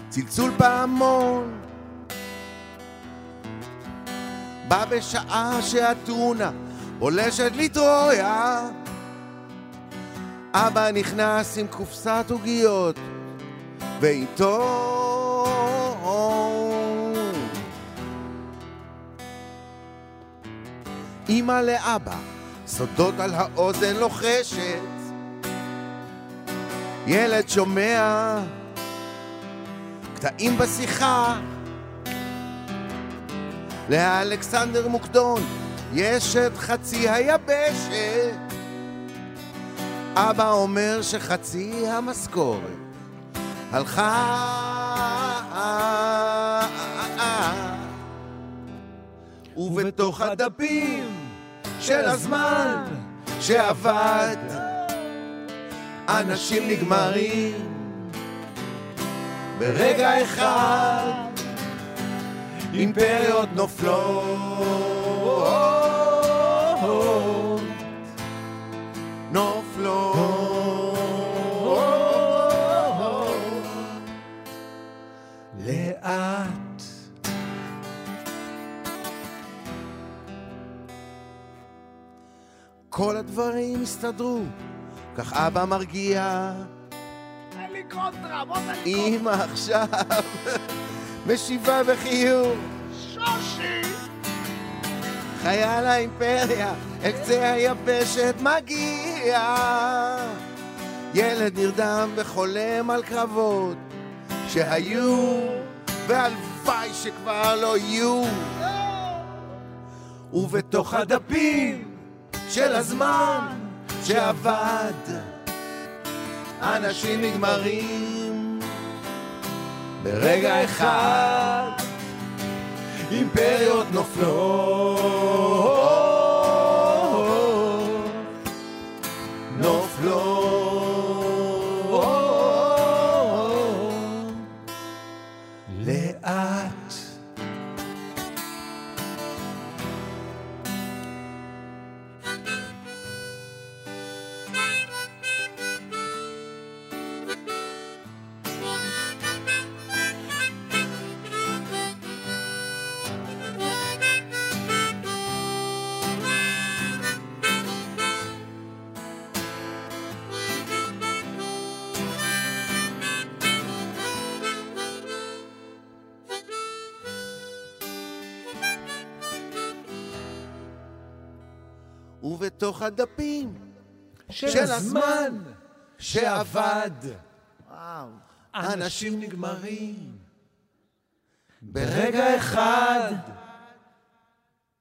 צלצול פעמון בא בשעה שאתונה פולשת לטרויה אבא נכנס עם קופסת עוגיות ואיתו אמא לאבא סודות על האוזן לוחשת. ילד שומע קטעים בשיחה. לאלכסנדר מוקדון יש את חצי היבשת. אבא אומר שחצי המשכורת הלכה ובתוך הדפים של הזמן שעבד. אנשים נגמרים ברגע אחד. אימפריות נופלות. נופלות. לאט כל הדברים הסתדרו, כך אבא מרגיע. אין לי קונטרה, בוא תן אמא עכשיו משיבה בחיוך. שושי! חייל האימפריה, אל קצה היבשת מגיע. ילד נרדם וחולם על קרבות שהיו, והלוואי שכבר לא יהיו. ובתוך הדפים של הזמן שעבד, אנשים נגמרים ברגע אחד. אימפריות נופלות, ובתוך הדפים של הזמן שעבד, וואו. אנשים נגמרים ברגע אחד.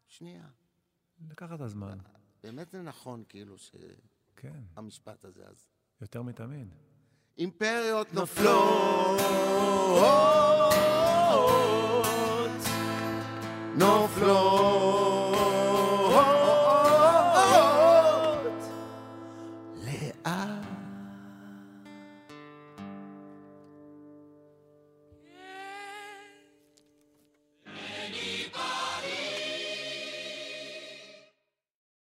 שנייה, לקחת את הזמן. באמת זה נכון כאילו כן, שהמשפט הזה אז. יותר מתמיד. אימפריות נופלות, נופלות.